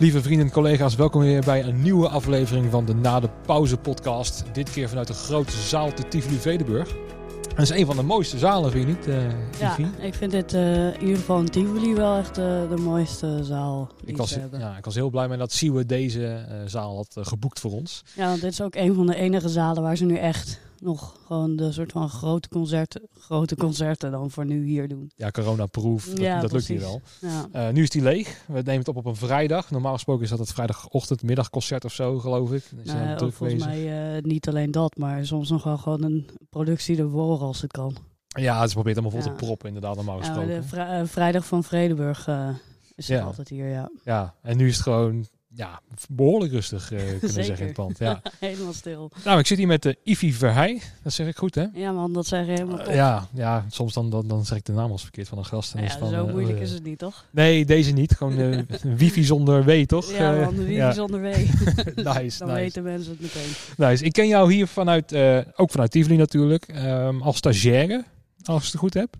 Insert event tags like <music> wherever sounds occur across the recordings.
Lieve vrienden en collega's, welkom weer bij een nieuwe aflevering van de Na de Pauze podcast. Dit keer vanuit de grote zaal te Tivoli Vredenburg. Dat is een van de mooiste zalen, vind je niet, uh, Ja, ik vind dit uh, in ieder geval in Tivoli wel echt uh, de mooiste zaal die ik was, ze hebben. Ja, ik was heel blij met dat Siwe deze zaal had geboekt voor ons. Ja, want dit is ook een van de enige zalen waar ze nu echt nog gewoon de soort van grote concerten, grote concerten dan voor nu hier doen. Ja, corona-proof, dat, Ja, dat lukt hier wel. Ja. Eh, nu is die leeg. We nemen het op op een vrijdag. Normaal gesproken is dat het vrijdagochtend, middagconcert of zo, geloof ik. Is Nou, druk volgens bezig. mij eh, niet alleen dat, maar soms nog wel gewoon een productie ervoor als het kan. Ja, ze probeert allemaal vol Ja. te proppen, inderdaad, normaal Ja, gesproken. de eh, vrijdag van Vredenburg eh, is het altijd hier, ja. Ja, en nu is het gewoon ja, behoorlijk rustig, eh, kunnen Zeker. zeggen, in het pand. Ja. <laughs> Helemaal stil. nou, ik zit hier met de Ivy Verheij. Dat zeg ik goed, hè? Ja man, dat zeg je helemaal Eh, ja, ja, soms dan, dan, dan zeg ik de naam als verkeerd van een gast. En dan ja, is van, zo eh, moeilijk eh, is het niet, toch? Nee, deze niet. Gewoon eh, <laughs> wifi zonder W, toch? Ja Eh, man, ja. zonder W. <laughs> nice, Dan nice. weten mensen het meteen. nice. Ik ken jou hier vanuit, eh, ook vanuit Tivoli natuurlijk, ehm, als stagiaire, als ik het goed heb.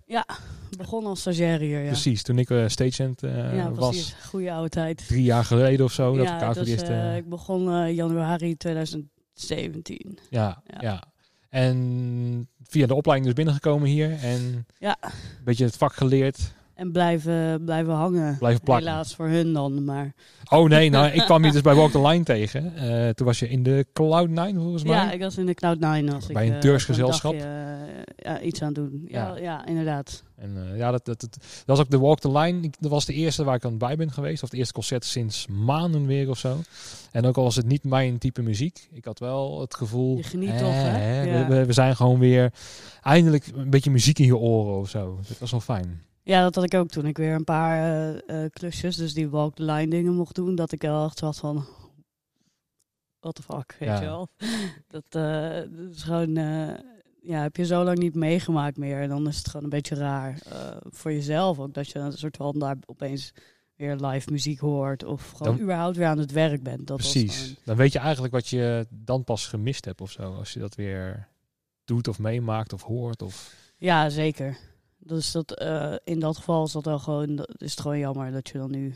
Begon als stagiaire hier, ja. Precies, toen ik eh stagehand eh, ja, was. Goeie oude tijd. Drie jaar geleden of zo, dat ja, ik dus, het eerst... eh, ik begon januari 2017. ja, ja. ja. En via de opleiding dus binnengekomen hier en Ja. een beetje het vak geleerd, En blijven, blijven hangen. blijven plakken. Helaas voor hun dan, maar... Oh nee, nou, ik kwam je dus bij Walk the Line tegen. Eh, toen was je in de Cloud9 volgens mij. Ja, ik was in de Cloud9 als ik... Bij een eh, Turks gezelschap. eh, ja, iets aan het doen. Ja, Ja. ja. inderdaad. En ja, dat, dat, dat, dat was ook de Walk the Line. Ik- Dat was de eerste waar ik aan bij ben geweest. Of het eerste concert sinds maanden weer of zo. En ook al was het niet mijn type muziek. Ik had wel het gevoel... Je geniet eh, toch, hè? Ja. We, we zijn gewoon weer eindelijk een beetje muziek in je oren of zo. Dat was wel fijn. Ja, dat had ik ook toen ik weer een paar eh, eh, klusjes, dus die walk the line dingen mocht doen. Dat ik wel echt zat van... What the fuck, weet Ja. je wel. Dat, eh, dat is gewoon... ja, heb je zo lang niet meegemaakt meer. En dan is het gewoon een beetje raar voor jezelf ook. Dat je een soort van daar opeens weer live muziek hoort. Of gewoon Dan- überhaupt weer aan het werk bent. Dat Precies. gewoon- Dan weet je eigenlijk wat je dan pas gemist hebt of zo. Als je dat weer doet of meemaakt of hoort. Of... ja, zeker. Dus dat, eh, in dat geval is dat wel gewoon, dat is het gewoon jammer dat je dan nu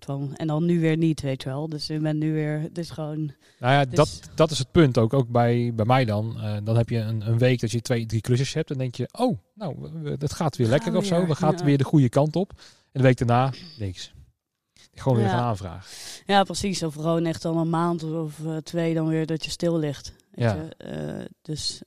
soort van en dan nu weer niet, weet je wel. Dus je bent nu weer, het is gewoon. Nou ja, Dus- dat, dat is het punt ook. Ook bij, bij mij dan. Eh, dan heb je een, een week dat je twee, drie klusjes hebt. En denk je, oh, nou, dat gaat weer lekker of zo. We gaan ja. weer de goede kant op. En de week daarna, niks. Gewoon weer Ja. gaan aanvragen. Ja, precies. Of gewoon echt al een maand of eh, twee dan weer dat je stil ligt. Weet Ja. je? Dus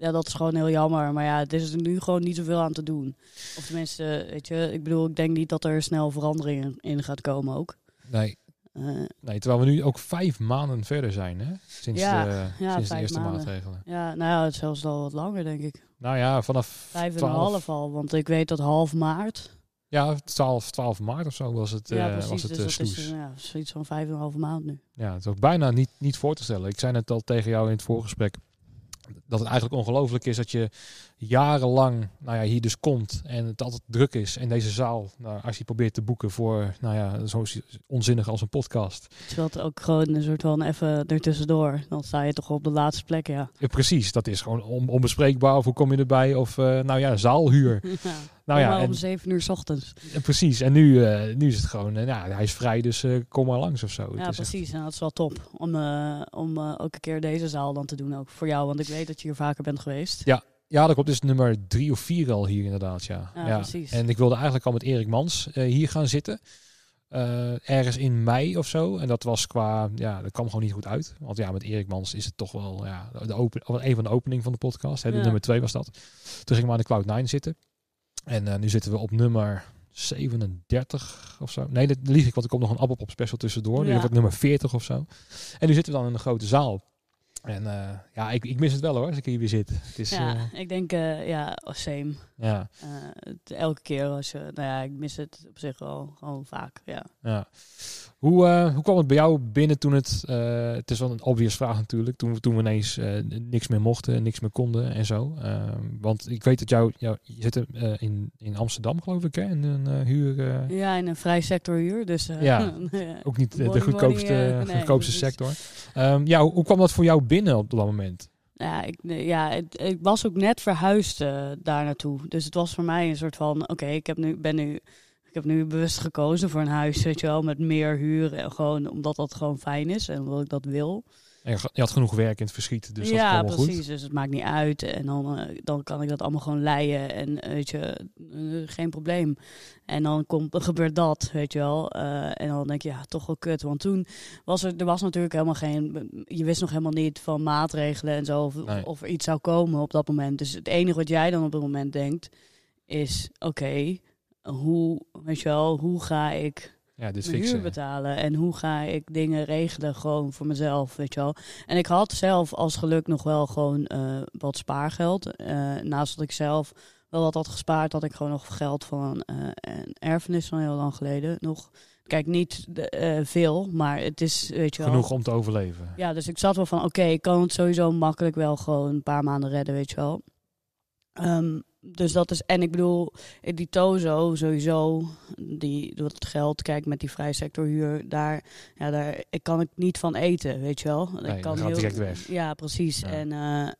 ja, dat is gewoon heel jammer. Maar ja, het is er nu gewoon niet zoveel aan te doen. Of tenminste, weet je, ik bedoel, ik denk niet dat er snel verandering in- gaat komen ook. Nee, Eh, nee, terwijl we nu ook vijf maanden verder zijn, hè? Sinds, Ja, de, ja, sinds de eerste maanden. maatregelen. ja, nou ja, het is zelfs al wat langer, denk ik. Nou ja, vanaf Vijf en een 12 half al, want ik weet dat half maart. Ja, 12, 12 maart of zo was het, ja, eh, precies. was het dus eh, is ja, zoiets van vijf en een halve maand nu. Ja, het is ook bijna niet, niet voor te stellen. Ik zei net al tegen jou in het voorgesprek dat het eigenlijk ongelooflijk is dat je jarenlang nou ja, hier dus komt en het altijd druk is. En deze zaal, nou, als je probeert te boeken voor nou ja, zo onzinnig als een podcast. Terwijl het ook gewoon een soort van even ertussendoor. Dan sta je toch op de laatste plek, ja. Ja, precies, dat is gewoon on, onbespreekbaar. Of hoe kom je erbij? Of eh, nou ja, zaalhuur. ja. <laughs> Nou ja, om en, zeven uur 's ochtends. en precies. En nu, eh, nu is het gewoon, eh, ja, hij is vrij, dus kom maar langs of zo. Het Ja, echt- precies. En dat is wel top. Om, om ook een keer deze zaal dan te doen. Ook voor jou, want ik weet dat je hier vaker bent geweest. Ja, Ja, dat klopt. Dit is nummer drie of vier al hier inderdaad, ja. Ja, precies. En ik wilde eigenlijk al met Erik Mans eh, hier gaan zitten. Eh, ergens in mei of zo. En dat was qua, ja, dat kwam gewoon niet goed uit. Want ja, met Erik Mans is het toch wel ja, de open, een van de openingen van de podcast. Hè, de Ja. nummer twee was dat. Toen ging ik maar aan de Cloud9 zitten. En eh, nu zitten we op nummer 37 of zo. Nee, dat lieg ik, want er komt nog een Appelpop special tussendoor. Nu Ja. wordt het nummer 40 of zo. En nu zitten we dan in een grote zaal. En eh, ja, ik, ik mis het wel hoor, als ik hier weer zit. Het is, ja, eh, ik denk, eh, ja, same. ja, het- elke keer als je, nou ja, ik mis het op zich wel gewoon vaak, ja. ja. Hoe, eh, hoe kwam het bij jou binnen toen het, eh, het is wel een obvious vraag natuurlijk, toen, toen we ineens eh, niks meer mochten, niks meer konden en zo. Ehm, want ik weet dat jou, jou je zit in, in Amsterdam geloof ik hè, in een huur, Ja, in een vrij sectorhuur, dus... eh, Ja, <laughs> ook niet de Money, goedkoopste, money, nee, goedkoopste dus- sector. Ehm, ja, hoe, hoe kwam dat voor jou binnen op dat moment? Ja, ik, ja het- ik was ook net verhuisd daar naartoe. Dus het was voor mij een soort van, oké, ik heb nu, ben nu Ik heb nu bewust gekozen voor een huis, weet je wel, met meer huur. En gewoon omdat dat gewoon fijn is en omdat ik dat wil. En je had genoeg werk in het verschiet, dus dat ja, kwam wel precies. goed. Dus het maakt niet uit. En dan, eh, dan kan ik dat allemaal gewoon leien. En eh, weet je, eh, geen probleem. En dan komt, gebeurt dat, weet je wel. En dan denk je, ja, toch wel kut. Want toen was er, er was natuurlijk helemaal geen... Je wist nog helemaal niet van maatregelen en zo. Of, Nee. of er iets zou komen op dat moment. Dus het enige wat jij dan op het moment denkt, is... Oké, hoe, weet je wel, hoe ga ik Ja, dit mijn huur betalen en hoe ga ik dingen regelen gewoon voor mezelf, weet je wel. En ik had zelf als geluk nog wel gewoon eh, wat spaargeld. Eh, naast dat ik zelf wel wat had gespaard, had ik gewoon nog geld van eh, een erfenis van heel lang geleden nog. Kijk, niet de, veel, maar het is, weet je wel. Genoeg om te overleven. Ja, dus ik zat wel van, oké, ik kan het sowieso makkelijk wel gewoon een paar maanden redden, weet je wel. Ehm, dus dat is, en ik bedoel, die Tozo sowieso, die het geld, kijk met die vrijsectorhuur, daar, ja, daar ik kan ik niet van eten, weet je wel. Nee, ik kan direct weg. Ja, precies. Ja. En eh,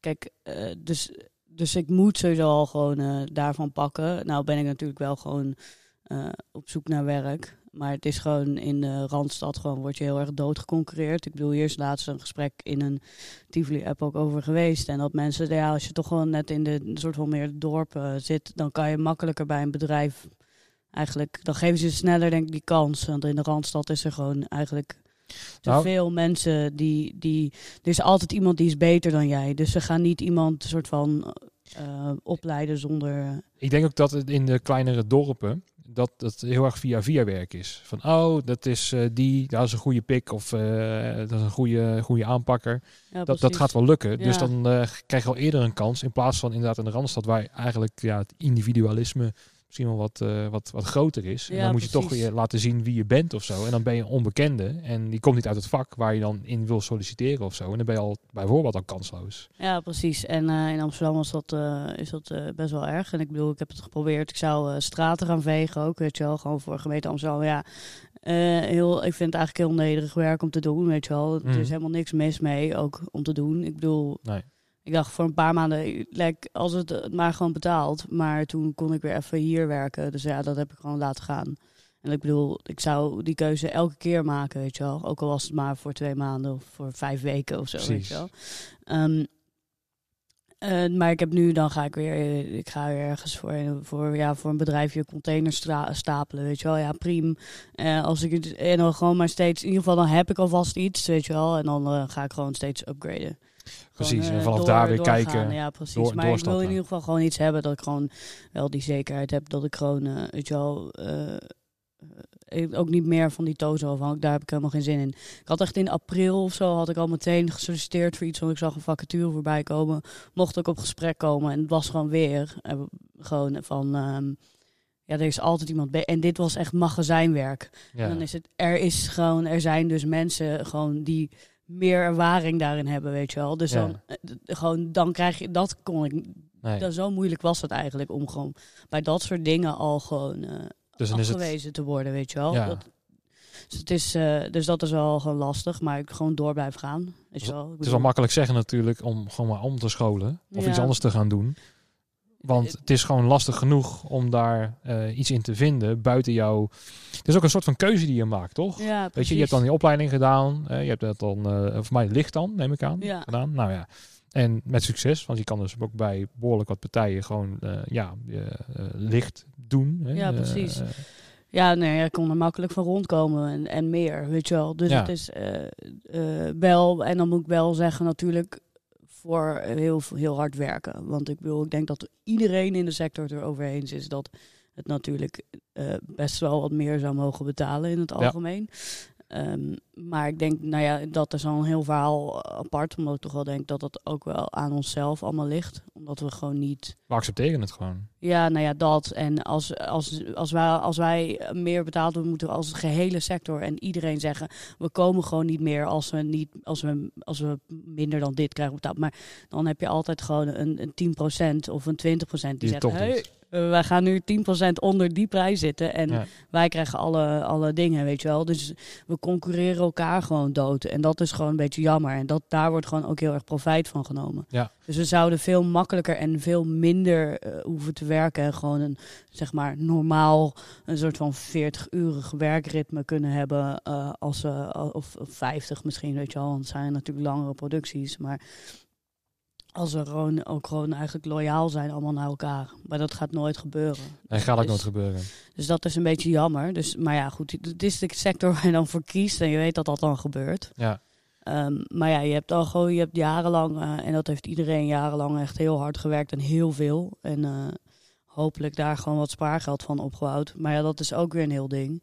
kijk, eh, dus, dus ik moet sowieso al gewoon eh, daarvan pakken. Nou ben ik natuurlijk wel gewoon op zoek naar werk. Maar het is gewoon in de Randstad gewoon word je heel erg doodgeconcurreerd. Ik bedoel, hier is laatst een gesprek in een Tivoli-app ook over geweest. En dat mensen, ja, als je toch gewoon net in de soort van meer dorp eh, zit, dan kan je makkelijker bij een bedrijf eigenlijk, dan geven ze sneller denk ik die kans. Want in de Randstad is er gewoon eigenlijk te Nou- veel mensen die, die, er is altijd iemand die is beter dan jij. Dus ze gaan niet iemand soort van eh, opleiden zonder, Ik denk ook dat het in de kleinere dorpen dat het heel erg via via werk is. Van oh, dat is eh, die, dat is een goede pik of eh, dat is een goede, goede aanpakker. ja, Dat, dat gaat wel lukken. Dus dan eh, krijg je al eerder een kans. In plaats van inderdaad in de Randstad waar eigenlijk ja, het individualisme misschien wel wat, eh, wat, wat groter is. en Ja, dan moet je toch weer laten zien wie je bent of zo. En dan ben je een onbekende. En die komt niet uit het vak waar je dan in wil solliciteren of zo. En dan ben je al bijvoorbeeld al kansloos. Ja, precies. En eh, in Amsterdam was dat, eh, is dat best wel erg. En ik bedoel, ik heb het geprobeerd. Ik zou straten gaan vegen ook, weet je wel. Gewoon voor gemeente Amsterdam. Ja, heel, ik vind het eigenlijk heel nederig werk om te doen, weet je wel. Er Mhm. is helemaal niks mis mee, ook om te doen. Ik bedoel, Nee. Ik dacht voor een paar maanden, like, als het het maar gewoon betaalt. Maar toen kon ik weer even hier werken. Dus ja, dat heb ik gewoon laten gaan. En ik bedoel, ik zou die keuze elke keer maken, weet je wel. Ook al was het maar voor twee maanden of voor vijf weken of zo, weet je wel. Ehm, eh, maar ik heb nu, dan ga ik weer, eh, ik ga weer ergens voor, voor, ja, voor een bedrijfje containers stapelen, weet je wel. Ja, prima. Eh, als ik het, en dan gewoon maar steeds, in ieder geval dan heb ik alvast iets, weet je wel. En dan eh, ga ik gewoon steeds upgraden. Precies, Gewoon, en eh, vanaf door- daar weer doorgaan. kijken, Ja, precies. door- maar ik wil in ieder geval gewoon iets hebben dat ik gewoon wel die zekerheid heb dat ik gewoon, eh, weet je wel, eh, ook niet meer van die tozo afhankelijk. Daar heb ik helemaal geen zin in. Ik had echt in april of zo had ik al meteen gesolliciteerd voor iets, want ik zag een vacature voorbij komen. Mocht ik op gesprek komen en het was gewoon weer gewoon van. ehm, ja, er is altijd iemand bij. En dit was echt magazijnwerk. Ja. En dan is het, er is gewoon, er zijn dus mensen gewoon die meer ervaring daarin hebben, weet je wel. Dus Ja. dan, eh, gewoon, dan krijg je, dat kon ik, nee. dat, zo moeilijk was het eigenlijk om gewoon bij dat soort dingen al gewoon eh Dus is het afgewezen te worden, weet je wel. Ja. Dat, dus, het is, eh, dus dat is wel gewoon lastig, maar ik gewoon door blijven gaan, weet je wel. Het is wel makkelijk zeggen natuurlijk om gewoon maar om te scholen of Ja. iets anders te gaan doen. Want het is gewoon lastig genoeg om daar eh, iets in te vinden buiten jou. Het is ook een soort van keuze die je maakt, toch? Ja, Weet je, je hebt dan die opleiding gedaan. eh, je hebt dat dan, eh voor mij licht dan, neem ik aan, Ja. gedaan. Nou ja. En met succes, want je kan dus ook bij behoorlijk wat partijen gewoon eh, ja, eh, eh, licht doen. Hè? Ja, Eh, precies. eh, Ja, nee, ik kon er makkelijk van rondkomen en, en meer, weet je wel. Dus Ja. het is eh, eh, wel, en dan moet ik wel zeggen natuurlijk, voor heel, heel hard werken. Want ik bedoel, ik denk dat iedereen in de sector het erover eens is dat het natuurlijk eh, best wel wat meer zou mogen betalen in het Ja. algemeen. Maar ik denk, nou ja, dat is al een heel verhaal apart. Omdat ik toch wel denk dat dat ook wel aan onszelf allemaal ligt. Omdat we gewoon niet we accepteren het gewoon. ja, nou ja, dat. En als, als, als, wij, als wij meer betaald worden, moeten we als gehele sector en iedereen zeggen: we komen gewoon niet meer als we, niet, als we, als we minder dan dit krijgen betaald. Maar dan heb je altijd gewoon een, een 10% of een 20% die, zeggen: toch hey. Eh, wij gaan nu 10% onder die prijs zitten. En Ja. wij krijgen alle, alle dingen, weet je wel. Dus we concurreren elkaar gewoon dood. En dat is gewoon een beetje jammer. En dat, daar wordt gewoon ook heel erg profijt van genomen. Ja. Dus we zouden veel makkelijker en veel minder eh, hoeven te werken. En gewoon een, zeg maar, normaal, een soort van 40-urig werkritme kunnen hebben. eh, als we, of, of 50 misschien, weet je wel. Want het zijn natuurlijk langere producties. Maar als we gewoon ook gewoon eigenlijk loyaal zijn allemaal naar elkaar. Maar dat gaat nooit gebeuren. Nee, gaat ook Dus- nooit gebeuren. Dus dat is een beetje jammer. Dus, maar ja, goed, het is de sector <laughs> waar je dan voor kiest en je weet dat dat dan gebeurt. Ja. Ehm, maar ja, je hebt al gewoon, je hebt jarenlang, eh, en dat heeft iedereen jarenlang echt heel hard gewerkt en heel veel. En eh, hopelijk daar gewoon wat spaargeld van opgebouwd. Maar ja, dat is ook weer een heel ding,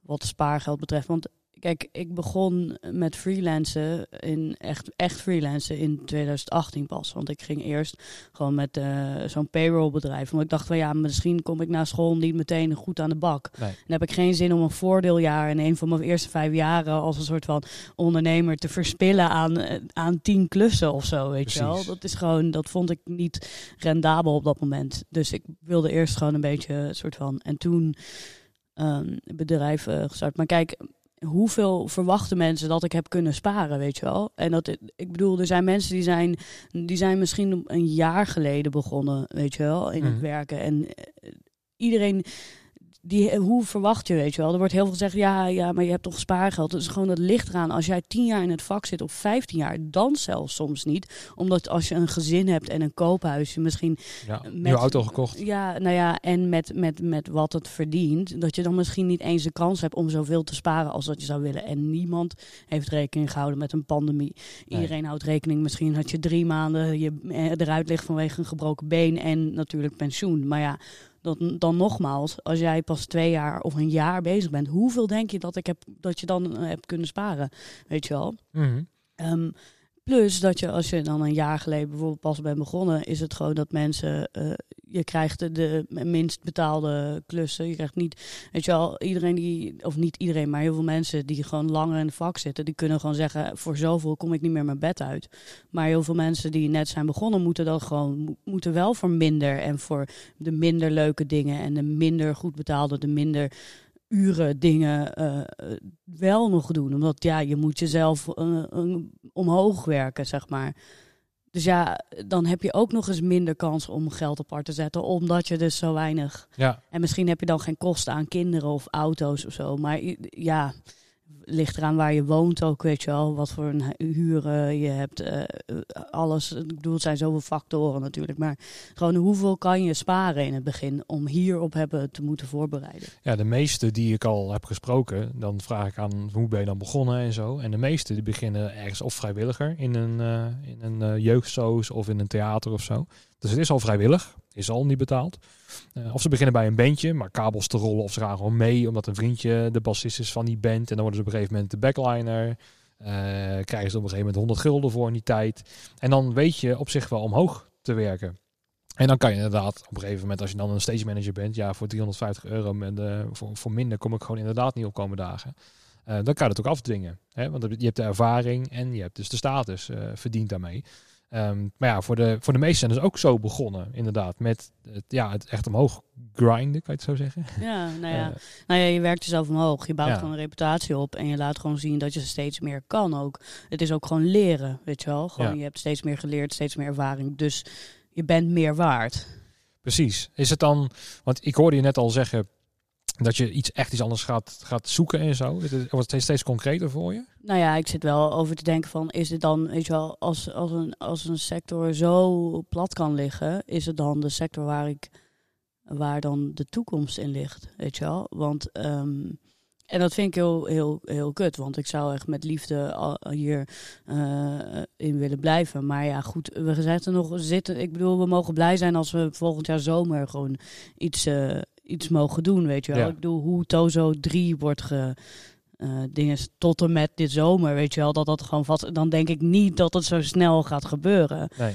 wat spaargeld betreft. Want kijk, ik begon met freelancen, in echt, echt freelancen in 2018 pas. Want ik ging eerst gewoon met eh, zo'n payrollbedrijf. Want ik dacht van ja, misschien kom ik na school niet meteen goed aan de bak. Nee. Dan heb ik geen zin om een voordeeljaar in een van mijn eerste vijf jaren als een soort van ondernemer te verspillen aan, eh, aan tien klussen of zo, weet je wel. Dat is gewoon, dat vond ik niet rendabel op dat moment. Dus ik wilde eerst gewoon een beetje een soort van, en toen ehm bedrijf gestart. Maar kijk, hoeveel verwachten mensen dat ik heb kunnen sparen, weet je wel? En dat, ik bedoel, er zijn mensen die zijn, die zijn misschien een jaar geleden begonnen, weet je wel, in Mhm. het werken. En eh, iedereen, die, hoe verwacht je, weet je wel? Er wordt heel veel gezegd, ja, ja, maar je hebt toch spaargeld. Dus gewoon, dat ligt eraan. Als jij tien jaar in het vak zit, of 15 jaar, dan zelfs soms niet. Omdat als je een gezin hebt en een koophuis, je misschien Ja. Met- Nieuwe auto gekocht. ja, nou ja, en met, met, met wat het verdient, dat je dan misschien niet eens de kans hebt om zoveel te sparen als dat je zou willen. En niemand heeft rekening gehouden met een pandemie. Iedereen houdt rekening, misschien had je drie maanden je eh, eruit ligt vanwege een gebroken been en natuurlijk pensioen. Maar ja, dan, dan nogmaals, als jij pas twee jaar of een jaar bezig bent, hoeveel denk je dat, ik heb, dat je dan eh, hebt kunnen sparen? Weet je wel? Ehm, plus dat je als je dan een jaar geleden bijvoorbeeld pas bent begonnen, is het gewoon dat mensen, eh, je krijgt de, de minst betaalde klussen. Je krijgt niet, weet je wel, iedereen die, of niet iedereen, maar heel veel mensen die gewoon langer in het vak zitten, die kunnen gewoon zeggen, voor zoveel kom ik niet meer mijn bed uit. Maar heel veel mensen die net zijn begonnen, moeten dat gewoon, mo- moeten wel voor minder en voor de minder leuke dingen en de minder goed betaalde, de minder uren dingen eh, wel nog doen. Omdat ja, je moet jezelf eh, omhoog werken, zeg maar. Dus ja, dan heb je ook nog eens minder kans om geld apart te zetten, omdat je dus zo weinig. Ja. En misschien heb je dan geen kosten aan kinderen of auto's of zo. Maar ja, ligt eraan waar je woont ook, weet je wel. Wat voor een hu- huren je hebt. eh, alles. Ik bedoel, het zijn zoveel factoren natuurlijk. Maar gewoon hoeveel kan je sparen in het begin om hierop hebben te moeten voorbereiden? ja, de meeste die ik al heb gesproken, dan vraag ik aan hoe ben je dan begonnen en zo. En de meeste die beginnen ergens of vrijwilliger in een, eh, in een eh, jeugdsoos of in een theater of zo. Dus het is al vrijwillig, is al niet betaald. Eh, of ze beginnen bij een bandje, maar kabels te rollen of ze gaan gewoon mee omdat een vriendje de bassist is van die band. En dan worden ze op een gegeven moment de backliner. Eh, krijgen ze op een gegeven moment 100 gulden voor in die tijd. En dan weet je op zich wel omhoog te werken. En dan kan je inderdaad op een gegeven moment, als je dan een stage manager bent, ja, voor 350 euro eh, voor, voor minder kom ik gewoon inderdaad niet op komen dagen. Eh, dan kan je het ook afdwingen. Hè? Want je hebt de ervaring en je hebt dus de status eh verdiend daarmee. Ehm, maar ja, voor de, voor de meesten zijn dus ook zo begonnen, inderdaad. Met het, ja, het echt omhoog grinden, kan je het zo zeggen? Ja, nou ja. <laughs> Eh, Nou ja, je werkt jezelf omhoog. Je bouwt Ja. gewoon een reputatie op. En je laat gewoon zien dat je steeds meer kan ook. Het is ook gewoon leren, weet je wel. Gewoon, Ja. je hebt steeds meer geleerd, steeds meer ervaring. Dus je bent meer waard. Precies. Is het dan, want ik hoorde je net al zeggen dat je iets echt iets anders gaat, gaat zoeken en zo. Wordt het steeds concreter voor je? Nou ja, ik zit wel over te denken van... is het dan, weet je wel, als, als, een, als een sector zo plat kan liggen... is het dan de sector waar ik... waar dan de toekomst in ligt, weet je wel. Want... ehm, en dat vind ik heel, heel, heel kut, want ik zou echt met liefde hier eh, in willen blijven. Maar ja, goed, we zitten nog zitten. Ik bedoel, we mogen blij zijn als we volgend jaar zomer gewoon iets, eh, iets mogen doen, weet je wel. Ja. Ik bedoel, hoe Tozo 3 wordt ge, eh dingen tot en met dit zomer, weet je wel, dat dat gewoon vast. Dan denk ik niet dat het zo snel gaat gebeuren. Nee.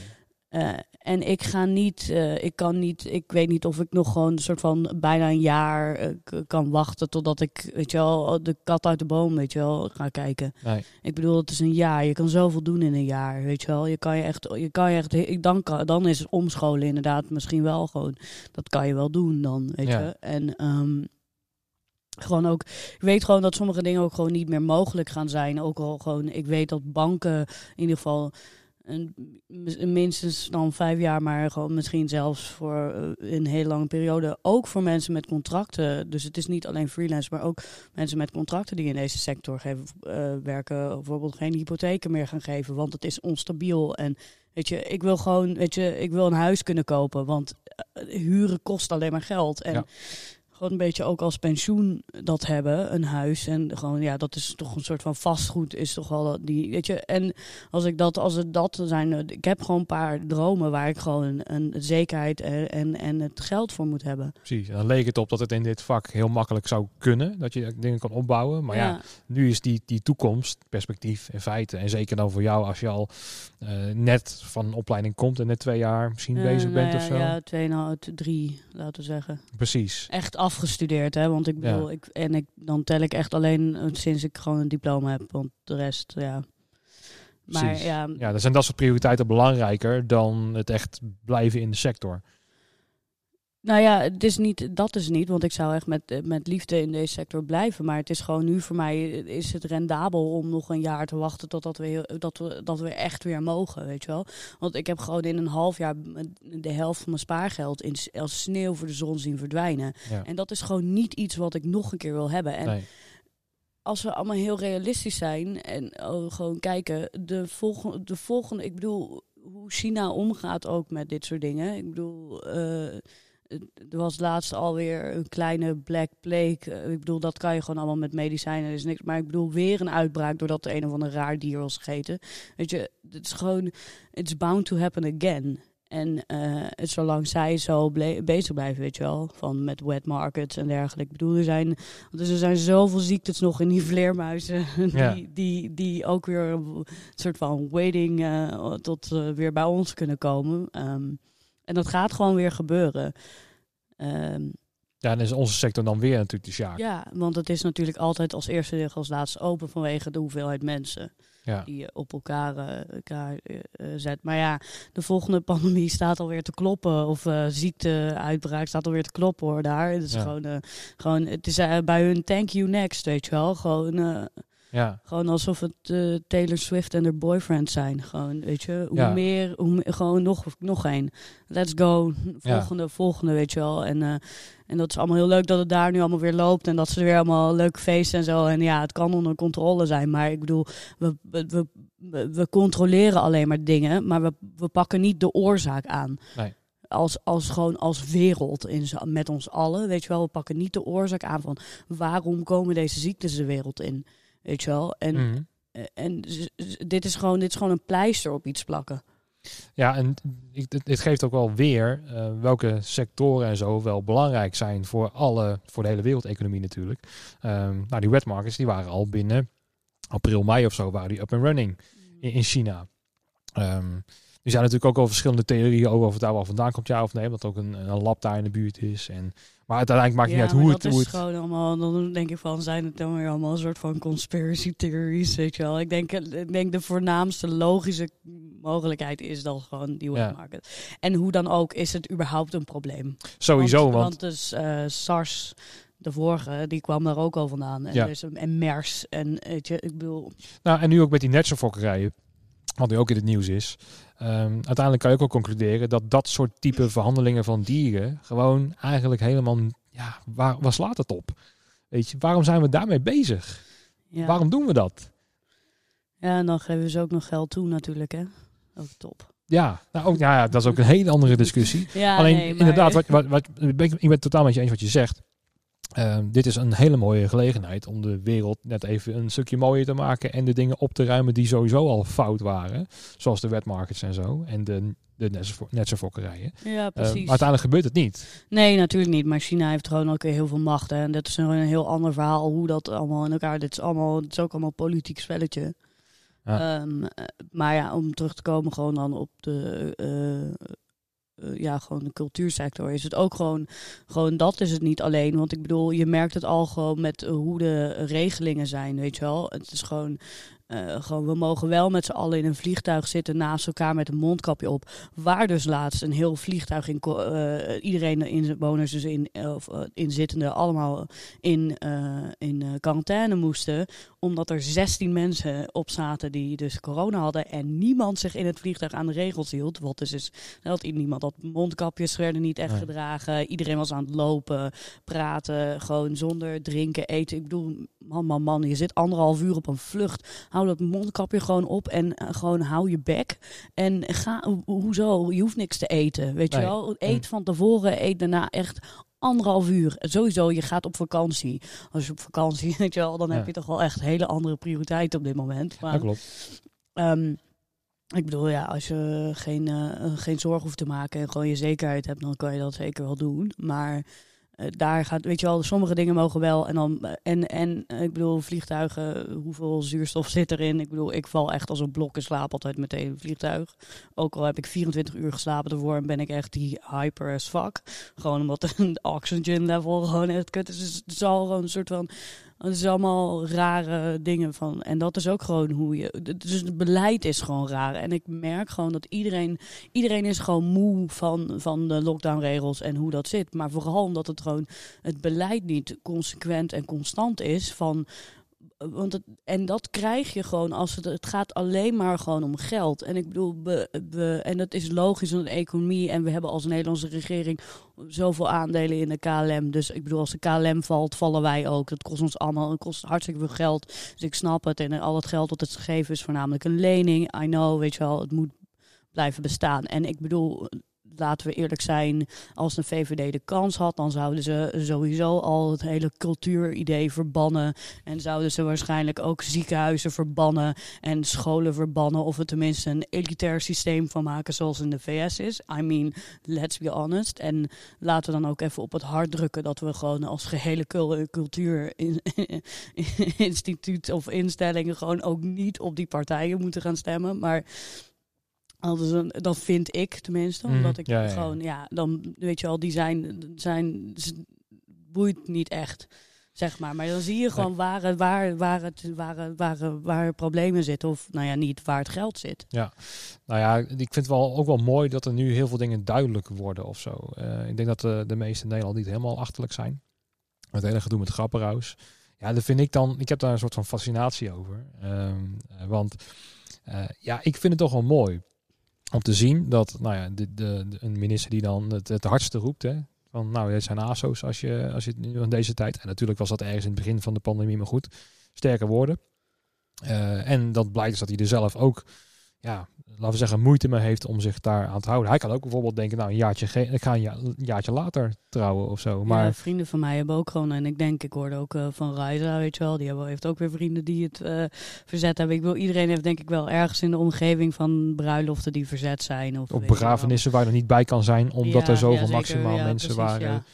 Eh, en ik ga niet, eh, ik kan niet, ik weet niet of ik nog gewoon een soort van bijna een jaar eh, kan wachten totdat ik, weet je wel, de kat uit de boom, weet je wel, ga kijken. Nee. Ik bedoel, het is een jaar. Je kan zoveel doen in een jaar, weet je wel. Je kan je echt, je kan je echt, ik dan kan, dan is het omscholen inderdaad misschien wel gewoon. Dat kan je wel doen dan, weet Ja. je. En ehm, gewoon ook, ik weet gewoon dat sommige dingen ook gewoon niet meer mogelijk gaan zijn. Ook al gewoon, ik weet dat banken in ieder geval een, minstens dan vijf jaar, maar gewoon misschien zelfs voor eh, een hele lange periode. Ook voor mensen met contracten. Dus het is niet alleen freelance, maar ook mensen met contracten die in deze sector geven, eh, werken. Bijvoorbeeld geen hypotheken meer gaan geven, want het is onstabiel. En weet je, ik wil gewoon, weet je, ik wil een huis kunnen kopen, want eh, huren kost alleen maar geld. En Ja. Gewoon een beetje ook als pensioen dat hebben, een huis. En gewoon, ja, dat is toch een soort van vastgoed, is toch wel die, weet je. En als ik dat, als het dat zijn, eh, ik heb gewoon een paar dromen waar ik gewoon een, een zekerheid en, en, en het geld voor moet hebben. Precies. En dan leek het op dat het in dit vak heel makkelijk zou kunnen. Dat je dingen kan opbouwen. Maar ja, nu is die, die toekomst, perspectief in feite. En zeker dan voor jou als je al eh, net van een opleiding komt en net twee jaar misschien Eh, bezig bent nou of zo. ja, Ja, tweeënhalf, drie, laten we zeggen. Precies. Echt afgestudeerd, hè? Want ik bedoel, ik, en ik, dan tel ik echt alleen eh, sinds ik gewoon een diploma heb. Want de rest, ja. Maar Precies. ja, Ja, dan zijn dat soort prioriteiten belangrijker dan het echt blijven in de sector. Nou ja, het is niet, dat is niet, want ik zou echt met, eh, met liefde in deze sector blijven. Maar het is gewoon nu voor mij, eh, is het rendabel om nog een jaar te wachten totdat we, dat we, dat we echt weer mogen, weet je wel. Want ik heb gewoon in een half jaar de helft van mijn spaargeld in, als sneeuw voor de zon zien verdwijnen. Ja. En dat is gewoon niet iets wat ik nog een keer wil hebben. En Nee. als we allemaal heel realistisch zijn en oh, gewoon kijken, de volgende, de volgende, ik bedoel, hoe China omgaat ook met dit soort dingen. Ik bedoel, eh, er was laatst alweer een kleine black plague. Eh, ik bedoel, dat kan je gewoon allemaal met medicijnen, er is niks. Maar ik bedoel, weer een uitbraak doordat er een of ander raar dier was gegeten. Weet je, het is gewoon, it's bound to happen again. En eh, zolang zij zo bezig blijven, weet je wel, van met wet markets en dergelijke. Ik bedoel, er zijn, dus er zijn zoveel ziektes nog in die vleermuizen, <laughs> Ja. die, die, die ook weer een soort van waiting eh, tot weer bij ons kunnen komen. Ehm, en dat gaat gewoon weer gebeuren. Ehm, Ja, dan is onze sector dan weer natuurlijk de sjaak. ja, want het is natuurlijk altijd als eerste dag als laatste open vanwege de hoeveelheid mensen Ja. die je op elkaar, eh, elkaar eh, eh, zet. Maar ja, de volgende <laughs> pandemie staat alweer te kloppen. Of ziekteuitbraak staat alweer te kloppen hoor daar. Het is Ja. gewoon, gewoon, het is bij hun thank you next, weet je wel. Gewoon, Ja. gewoon alsof het eh, Taylor Swift en haar boyfriend zijn. Gewoon, weet je, hoe Ja. meer, hoe gewoon nog, nog één. Let's go, volgende, volgende, weet je wel. En, eh, en dat is allemaal heel leuk dat het daar nu allemaal weer loopt. En dat ze weer allemaal leuke feesten en zo. En ja, het kan onder controle zijn. Maar ik bedoel, we, we, we, controleren alleen maar dingen. Maar we, we pakken niet de oorzaak aan. Nee. Als, als gewoon als wereld in, met ons allen. Weet je wel, we pakken niet de oorzaak aan van waarom komen deze ziektes de wereld in. Weet je wel? En, Mhm. en z- z- dit, is gewoon, dit is gewoon een pleister op iets plakken. Ja, en dit, geeft ook wel weer eh, welke sectoren en zo wel belangrijk zijn voor alle, voor de hele wereldeconomie natuurlijk. Ehm, nou, die wet markets die waren al binnen april, mei of zo waren die up and running in, in China. Ehm, er zijn natuurlijk ook al verschillende theorieën over of het daar wel vandaan komt, ja of nee, omdat ook een, een lab daar in de buurt is. En, maar uiteindelijk maakt het niet uit hoe maar het, dat is het gewoon allemaal, dan denk ik van, zijn het dan weer allemaal een soort van conspiracy theories, weet je wel. Ik denk, ik denk de voornaamste logische mogelijkheid is dan gewoon die wet Ja. En hoe dan ook, is het überhaupt een probleem? sowieso, want, Want, dus eh, SARS, de vorige, die kwam daar ook al vandaan. En, Ja. dus, en MERS, en weet je, ik bedoel... Nou, en nu ook met die netselfokkerijen, wat nu ook in het nieuws is. Ehm, uiteindelijk kan je ook wel concluderen dat dat soort type verhandelingen van dieren gewoon eigenlijk helemaal, ja, waar, waar slaat het op? Weet je, waarom zijn we daarmee bezig? Ja. Waarom doen we dat? ja, en dan geven ze ook nog geld toe natuurlijk, hè. Ook top. Ja, nou ook, ja, ja, dat is ook een hele andere discussie. <laughs> Ja, Alleen nee, maar- inderdaad, wat, wat, wat, ik ben het totaal met je eens wat je zegt. Ehm, dit is een hele mooie gelegenheid om de wereld net even een stukje mooier te maken en de dingen op te ruimen die sowieso al fout waren. Zoals de wetmarkets en zo en de, de netsenfo- netsenfokkerijen. Ja, Eh, precies. maar uiteindelijk gebeurt het niet. Nee, natuurlijk niet. Maar China heeft gewoon ook heel veel macht. Hè. En dat is een, een heel ander verhaal hoe dat allemaal in elkaar. Dit is allemaal, het is ook allemaal politiek spelletje. Ja. Ehm, eh, maar ja, om terug te komen gewoon dan op de, eh, eh, ja, gewoon de cultuursector, is het ook gewoon, gewoon dat is het niet alleen. Want ik bedoel, je merkt het al gewoon met eh, hoe de regelingen zijn, weet je wel. Het is gewoon, eh, gewoon we mogen wel met z'n allen in een vliegtuig zitten naast elkaar met een mondkapje op. Waar dus laatst een heel vliegtuig in, eh, iedereen in bewoners dus in, eh, of uh, inzittenden allemaal in, in quarantaine moesten, omdat er 16 mensen op zaten die dus corona hadden en niemand zich in het vliegtuig aan de regels hield. Wat dus is dat niemand had mondkapjes werden niet echt Nee. gedragen. Iedereen was aan het lopen, praten, gewoon zonder drinken, eten. Ik bedoel, man, man, man, je zit anderhalf uur op een vlucht. Hou dat mondkapje gewoon op en uh, gewoon hou je bek. En ga, ho hoezo? Je hoeft niks te eten, weet Nee. je wel? Eet van tevoren, eet daarna echt anderhalf uur. Sowieso, je gaat op vakantie. Als je op vakantie, <laughs> weet je wel, dan Ja. heb je toch wel echt hele andere prioriteiten op dit moment. Maar, Dat klopt. Ehm, ik bedoel, ja, als je geen, uh, geen zorg hoeft te maken en gewoon je zekerheid hebt, dan kan je dat zeker wel doen. Maar uh, daar gaat, weet je wel, sommige dingen mogen wel. En dan, en, en ik bedoel, vliegtuigen, hoeveel zuurstof <laughs> zit erin? Ik bedoel, ik val echt als een blok in slaap altijd meteen een vliegtuig. Ook al heb ik 24 uur geslapen ervoor en ben ik echt die hyper as fuck. Gewoon omdat <laughs> de oxygen level gewoon echt kut is. Dus het is al gewoon een soort van het is allemaal rare dingen van. En dat is ook gewoon hoe je. Dus het beleid is gewoon raar. En ik merk gewoon dat iedereen. Iedereen is gewoon moe van, van de lockdownregels en hoe dat zit. Maar vooral omdat het gewoon het beleid niet consequent en constant is. Van want het, en dat krijg je gewoon als het, het gaat alleen maar gewoon om geld. En ik bedoel, we, en dat is logisch in de economie. En we hebben als Nederlandse regering zoveel aandelen in de KLM. Dus ik bedoel, als de KLM valt, vallen wij ook. Dat kost ons allemaal, het kost hartstikke veel geld. Dus ik snap het. En al het geld dat het gegeven is voornamelijk een lening. I know, weet je wel, het moet blijven bestaan. En ik bedoel, laten we eerlijk zijn, als de VVD de kans had, dan zouden ze sowieso al het hele cultuuridee verbannen. En zouden ze waarschijnlijk ook ziekenhuizen verbannen en scholen verbannen. Of er tenminste een elitair systeem van maken zoals in de VS is. I mean, let's be honest. En laten we dan ook even op het hart drukken dat we gewoon als gehele cultuurinstituut <laughs> of instellingen gewoon ook niet op die partijen moeten gaan stemmen. Maar een, dat vind ik tenminste. Omdat Mhm, ik ja, ja, ja. gewoon, ja, dan weet je wel, die zijn, zijn boeit niet echt. Zeg maar. Maar dan zie je gewoon waar, waar, waar, het, waar, waar, waar problemen zitten. Of nou ja, niet waar het geld zit. Nou ja, ik vind het wel ook wel mooi dat er nu heel veel dingen duidelijk worden of zo. Uh, ik denk dat de, de meeste in Nederland niet helemaal achterlijk zijn. Het hele gedoe met grappenhuis. Ja, dat vind ik dan. Ik heb daar een soort van fascinatie over. Um, want uh, ja, ik vind het toch wel mooi om te zien dat nou ja, de, de, een minister die dan het, het hardste roept. Hè, van nou, dit zijn ASO's als je, als je nu in deze tijd. En natuurlijk was dat ergens in het begin van de pandemie, maar goed. Sterke woorden. Uh, en dat blijkt dus dat hij er zelf ook, ja, laten we zeggen, moeite mee heeft om zich daar aan te houden. Hij kan ook bijvoorbeeld denken, nou, een jaartje, ik ga een, ja, een jaartje later trouwen of zo. Maar ja, vrienden van mij hebben ook gewoon, en ik denk, ik hoorde ook uh, van Reiza, weet je wel, die hebben, heeft ook weer vrienden die het uh, verzet hebben. Ik wil, iedereen heeft denk ik wel ergens in de omgeving van bruiloften die verzet zijn. Of op begrafenissen waar je er niet bij kan zijn, omdat ja, er zoveel maximaal mensen precies, waren.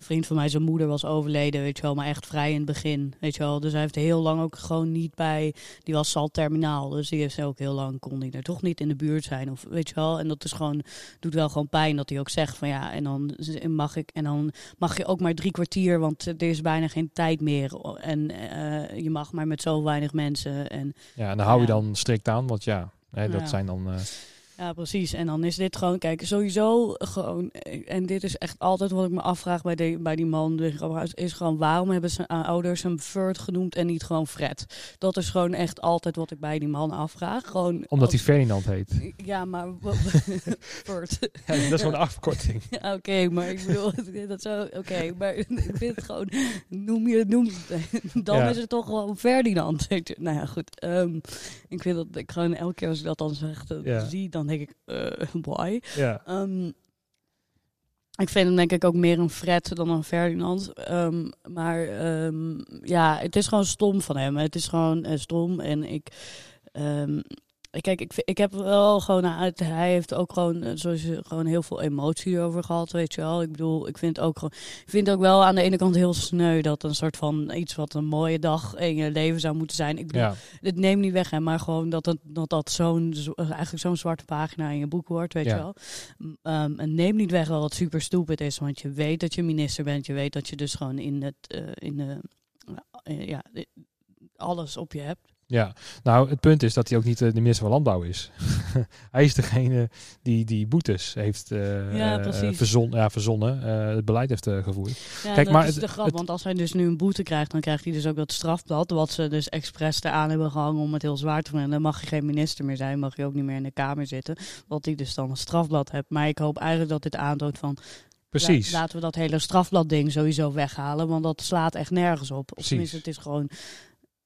Vriend van mij, zijn moeder was overleden, weet je wel, maar echt vrij in het begin, weet je wel. Dus hij heeft heel lang ook gewoon niet bij, die was al terminaal, dus die heeft ook heel lang, kon hij er toch niet in de buurt zijn, of weet je wel. En dat is gewoon, doet wel gewoon pijn dat hij ook zegt van ja, en dan mag ik, en dan mag je ook maar drie kwartier, want er is bijna geen tijd meer. En uh, je mag maar met zo weinig mensen. En, ja, en dan hou je dan strikt aan, want ja, hè, dat Ja. zijn dan... Uh, ja, precies. En dan is dit gewoon, kijk, sowieso gewoon, en dit is echt altijd wat ik me afvraag bij, de, bij die man, is gewoon waarom hebben zijn ouders hem Ferd genoemd en niet gewoon Fred? Dat is gewoon echt altijd wat ik bij die man afvraag. Gewoon Omdat hij Ferdinand heet. Ja, maar <laughs> <laughs> Ferd. Ja, dat is gewoon een afkorting. <laughs> Oké, okay, maar ik bedoel, dat zo, oké, okay, maar ik vind het gewoon, noem je, noem, dan ja. is het toch gewoon Ferdinand. Nou ja, goed. Um, ik vind dat ik gewoon elke keer als ik dat dan zeg, ja. zie, dan denk ik, uh, <laughs> why? Ja. Um, ik vind hem denk ik ook meer een Fred dan een Ferdinand. Um, maar ja, het is gewoon stom van hem. Het is gewoon uh, stom. En ik, Kijk, ik, ik heb wel gewoon uit. Hij heeft ook gewoon, eh, zoals je, gewoon heel veel emotie over gehad, weet je wel. Ik bedoel, ik vind ook gewoon. Ik vind het ook wel aan de ene kant heel sneu dat een soort van iets wat een mooie dag in je leven zou moeten zijn. Ik bedoel, Ja, het neemt niet weg, hè, maar gewoon dat het, dat, dat zo'n eigenlijk zo'n zwarte pagina in je boek wordt, weet Ja. je wel. M- ehm, en neem niet weg wel dat het super stupid is, want je weet dat je minister bent, je weet dat je dus gewoon in het, eh, in de, ja, eh, alles op je hebt. Ja. Nou, het punt is dat hij ook niet eh, de minister van Landbouw is. <laughs> hij is degene die die boetes heeft eh, Ja, eh, verzon, ja, verzonnen, het beleid heeft gevoerd. Ja, Kijk, dat maar is het- de grap, het- want als hij dus nu een boete krijgt, dan krijgt hij dus ook dat strafblad, wat ze dus expres eraan hebben gehangen om het heel zwaar te vinden. Dan mag je geen minister meer zijn, mag je ook niet meer in de Kamer zitten, wat hij dus dan een strafblad hebt. Maar ik hoop eigenlijk dat dit aantoont van, Precies. La- laten we dat hele strafbladding sowieso weghalen, want dat slaat echt nergens op. Of tenminste, het is gewoon...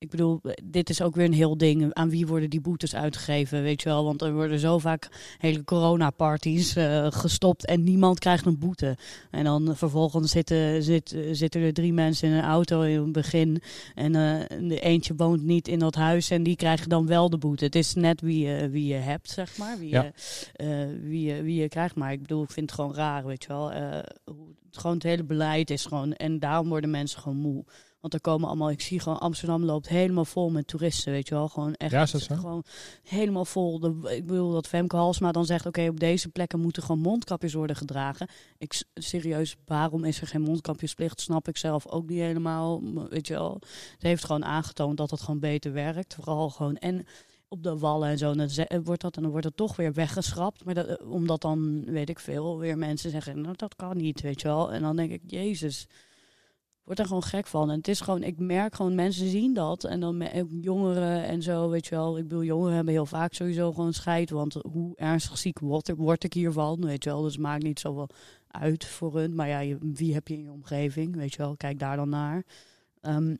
Ik bedoel, dit is ook weer een heel ding. Aan wie worden die boetes uitgegeven, weet je wel? Want er worden zo vaak hele coronaparties eh gestopt en niemand krijgt een boete. En dan vervolgens zitten, zit, zitten er drie mensen in een auto in het begin. En eh, de eentje woont niet in dat huis en die krijgen dan wel de boete. Het is net wie je, wie je hebt, zeg maar. Wie, Ja. je, eh, wie, je, wie je krijgt. Maar ik bedoel, ik vind het gewoon raar, weet je wel. Eh, hoe, het, gewoon het hele beleid is gewoon... En daarom worden mensen gewoon moe. Want er komen allemaal... Ik zie gewoon Amsterdam loopt helemaal vol met toeristen, weet je wel. Gewoon echt... Ja, is? Gewoon helemaal vol. De, ik bedoel dat Femke Halsma dan zegt... Oké, op deze plekken moeten gewoon mondkapjes worden gedragen. Ik, serieus, waarom is er geen mondkapjesplicht? Snap ik zelf ook niet helemaal. Weet je wel. Het heeft gewoon aangetoond dat het gewoon beter werkt. Vooral gewoon... En op de wallen en zo. En dan ze- wordt dat en dan wordt het toch weer weggeschrapt. Maar dat, eh, omdat dan, weet ik veel, weer mensen zeggen, nou dat kan niet, weet je wel. En dan denk ik, jezus, word er gewoon gek van. En het is gewoon, ik merk gewoon, mensen zien dat. En dan jongeren en zo, weet je wel. Ik bedoel, jongeren hebben heel vaak sowieso gewoon scheid. Want hoe ernstig ziek word word ik hiervan, weet je wel. Dus maakt niet zoveel uit voor hun. Maar ja, wie heb je in je omgeving, weet je wel. Kijk daar dan naar. Ehm,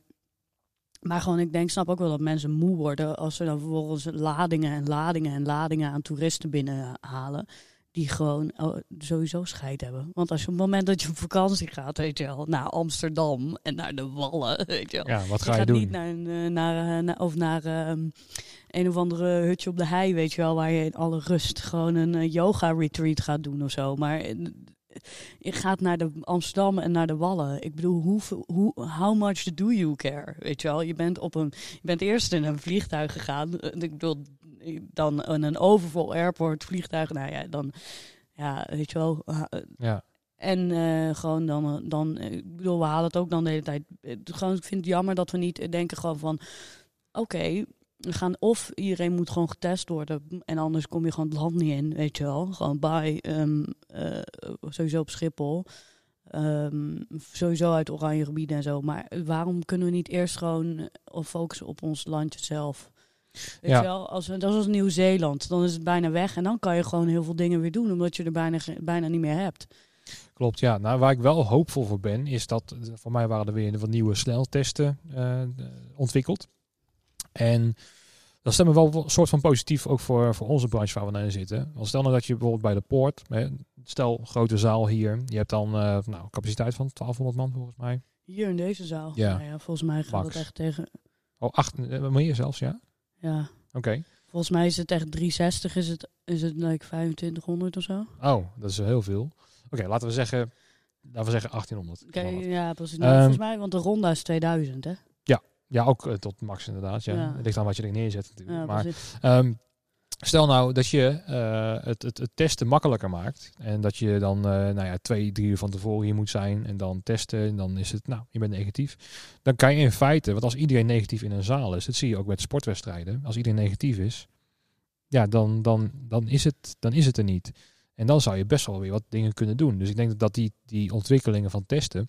maar gewoon, ik denk, snap ook wel dat mensen moe worden als ze dan vervolgens ladingen en ladingen en ladingen aan toeristen binnenhalen. Die gewoon oh, sowieso scheid hebben. Want als je op het moment dat je op vakantie gaat, weet je wel, naar Amsterdam en naar de Wallen, <laughs> weet je wel. Ja, wat Je ga je gaat doen? niet naar, een, eh, naar, eh, naar- of naar ehm, een of andere hutje op de hei, weet je wel, waar je in alle rust gewoon een eh, yoga retreat gaat doen of zo. Maar je gaat naar de Amsterdam en naar de Wallen. Ik bedoel, hoe, hoe, how much do you care? Weet je wel, je bent op een, je bent eerst in een vliegtuig gegaan. Ik bedoel, dan een overvol airport vliegtuig. Nou ja, dan, ja, weet je wel. eh, Ja, en eh, gewoon dan, dan, eh, ik bedoel, we halen het ook dan de hele tijd. Gewoon, ik vind het jammer dat we niet denken gewoon van, oké, we gaan of iedereen moet gewoon getest worden en anders kom je gewoon het land niet in, weet je wel. Gewoon bij, ehm, eh, sowieso op Schiphol, Ehm, sowieso uit oranje gebieden en zo. Maar waarom kunnen we niet eerst gewoon focussen op ons landje zelf? Weet Ja. je wel, als we, dat is als Nieuw-Zeeland, dan is het bijna weg en dan kan je gewoon heel veel dingen weer doen, omdat je er bijna, bijna niet meer hebt. klopt. Ja, nou, waar ik wel hoopvol voor ben, is dat voor mij waren er weer wat nieuwe sneltesten eh, ontwikkeld. En dat stemt me wel een soort van positief ook voor, voor onze branche waar we naar zitten. Want stel nou dat je bijvoorbeeld bij de poort, stel grote zaal hier, je hebt dan eh nou, capaciteit van 1200 man volgens mij. Hier in deze zaal. Ja. Nou ja volgens mij gaat Max. het echt tegen. Oh, acht, eh, meer zelfs, ja? Ja. Oké. Volgens mij is het echt 360, is het, is het like 2500 of zo. Oh, dat is heel veel. Oké, laten we zeggen, laten we zeggen 1800. Oké, het. ja, precies. Ehm, volgens mij, want de ronda is 2000, hè? Ja, ook eh, tot max inderdaad. Ja. Ja. Het ligt aan wat je er neerzet natuurlijk. Ja, maar. Stel nou dat je eh, het, het, het testen makkelijker maakt. En dat je dan eh, nou ja, twee, drie uur van tevoren hier moet zijn. En dan testen. En dan is het, nou, je bent negatief. Dan kan je in feite, want als iedereen negatief in een zaal is. Dat zie je ook met sportwedstrijden. Als iedereen negatief is. Ja, dan, dan, dan, is, het, dan is het er niet. En dan zou je best wel weer wat dingen kunnen doen. Dus ik denk dat die, die ontwikkelingen van testen.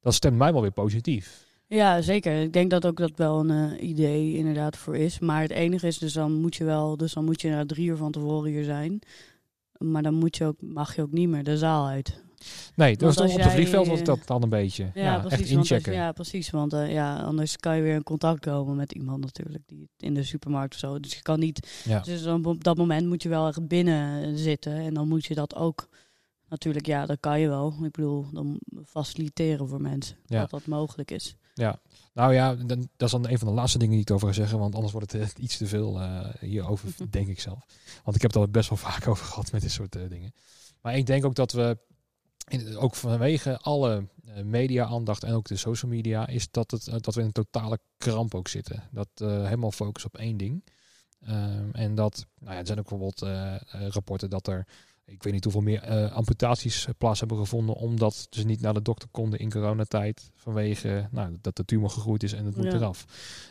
Dat stemt mij wel weer positief. Ja, zeker. Ik denk dat ook dat wel een eh, idee inderdaad voor is. Maar het enige is, dus dan moet je wel, dus dan moet je na drie uur van tevoren hier zijn. Maar dan moet je ook, mag je ook niet meer de zaal uit. Nee, dus op het vliegveld wordt eh, dat dan een beetje. Ja, precies. echt als- ja, precies. Want eh, ja, anders kan je weer in contact komen met iemand natuurlijk die in de supermarkt of zo. Dus je kan niet. Ja. Dus dan op dat moment moet je wel echt binnen zitten. En dan moet je dat ook. Natuurlijk, ja, dat kan je wel. Ik bedoel, dan faciliteren voor mensen. Ja. Dat dat mogelijk is. Nou Nou ja, dan, dat is dan een van de laatste dingen die ik over ga zeggen, want anders wordt het eh, iets te veel uh, hierover, <laughs> denk ik zelf. Want ik heb het al best wel vaak <laughs> over gehad met dit soort uh, dingen. Maar ik denk ook dat we, in, ook vanwege alle media-aandacht en ook de social media, is dat, het, dat we in een totale kramp ook zitten. Dat helemaal focus op één ding. Ehm, en dat, nou ja, er zijn ook bijvoorbeeld rapporten dat er ik weet niet hoeveel meer uh, amputaties plaats hebben gevonden. Omdat ze niet naar de dokter konden in coronatijd. Vanwege nou, dat de tumor gegroeid is en het moet eraf.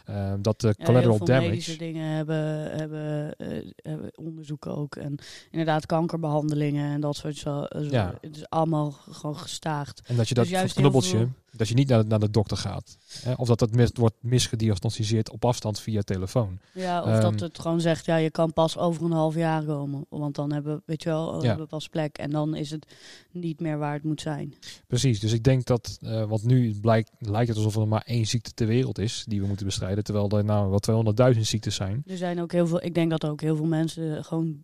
Uh, dat de collateral ja, damage. Medische dingen hebben, hebben, hebben onderzoeken ook. En inderdaad kankerbehandelingen en dat soort zo. ja. Het is allemaal gewoon gestaagd. En dat je dat dus knubbeltje dat je niet naar de, naar de dokter gaat. Hè? Of dat het mis, wordt misgediagnosticeerd op afstand via telefoon. Ja, of dat ehm, het gewoon zegt, ja, je kan pas over een half jaar komen. Want dan hebben, weet je wel, ja. hebben we pas plek. En dan is het niet meer waar het moet zijn. Precies, dus ik denk dat, uh, want nu blijkt, lijkt het alsof er maar één ziekte ter wereld is die we moeten bestrijden. Terwijl er nou wel 200.000 ziektes zijn. Er zijn ook heel veel, ik denk dat er ook heel veel mensen gewoon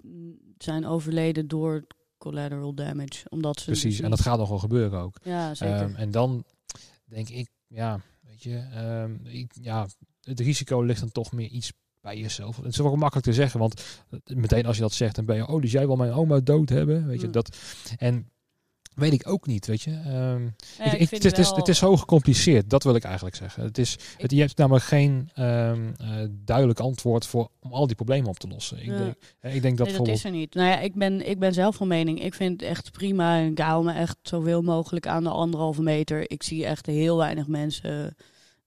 zijn overleden door collateral damage. Omdat ze Precies, en dat gaat nog wel gebeuren ook. Ja, zeker. Um, en dan denk ik, ja, weet je, um, ik, ja, het risico ligt dan toch meer iets bij jezelf. Het is wel makkelijk te zeggen, want meteen als je dat zegt, dan ben je, oh, dus jij wil mijn oma dood hebben, weet je, mm. dat. En Weet ik ook niet, weet je. Um, ik, ik, het, is, het is zo gecompliceerd, dat wil ik eigenlijk zeggen. Het is, het, je hebt namelijk geen um, uh, duidelijk antwoord voor om al die problemen op te lossen. Ik, denk, ik denk dat nee, dat is er niet. Nou ja, ik ben, ik ben zelf van mening. Ik vind het echt prima. Ik hou me echt zoveel mogelijk aan de anderhalve meter. Ik zie echt heel weinig mensen.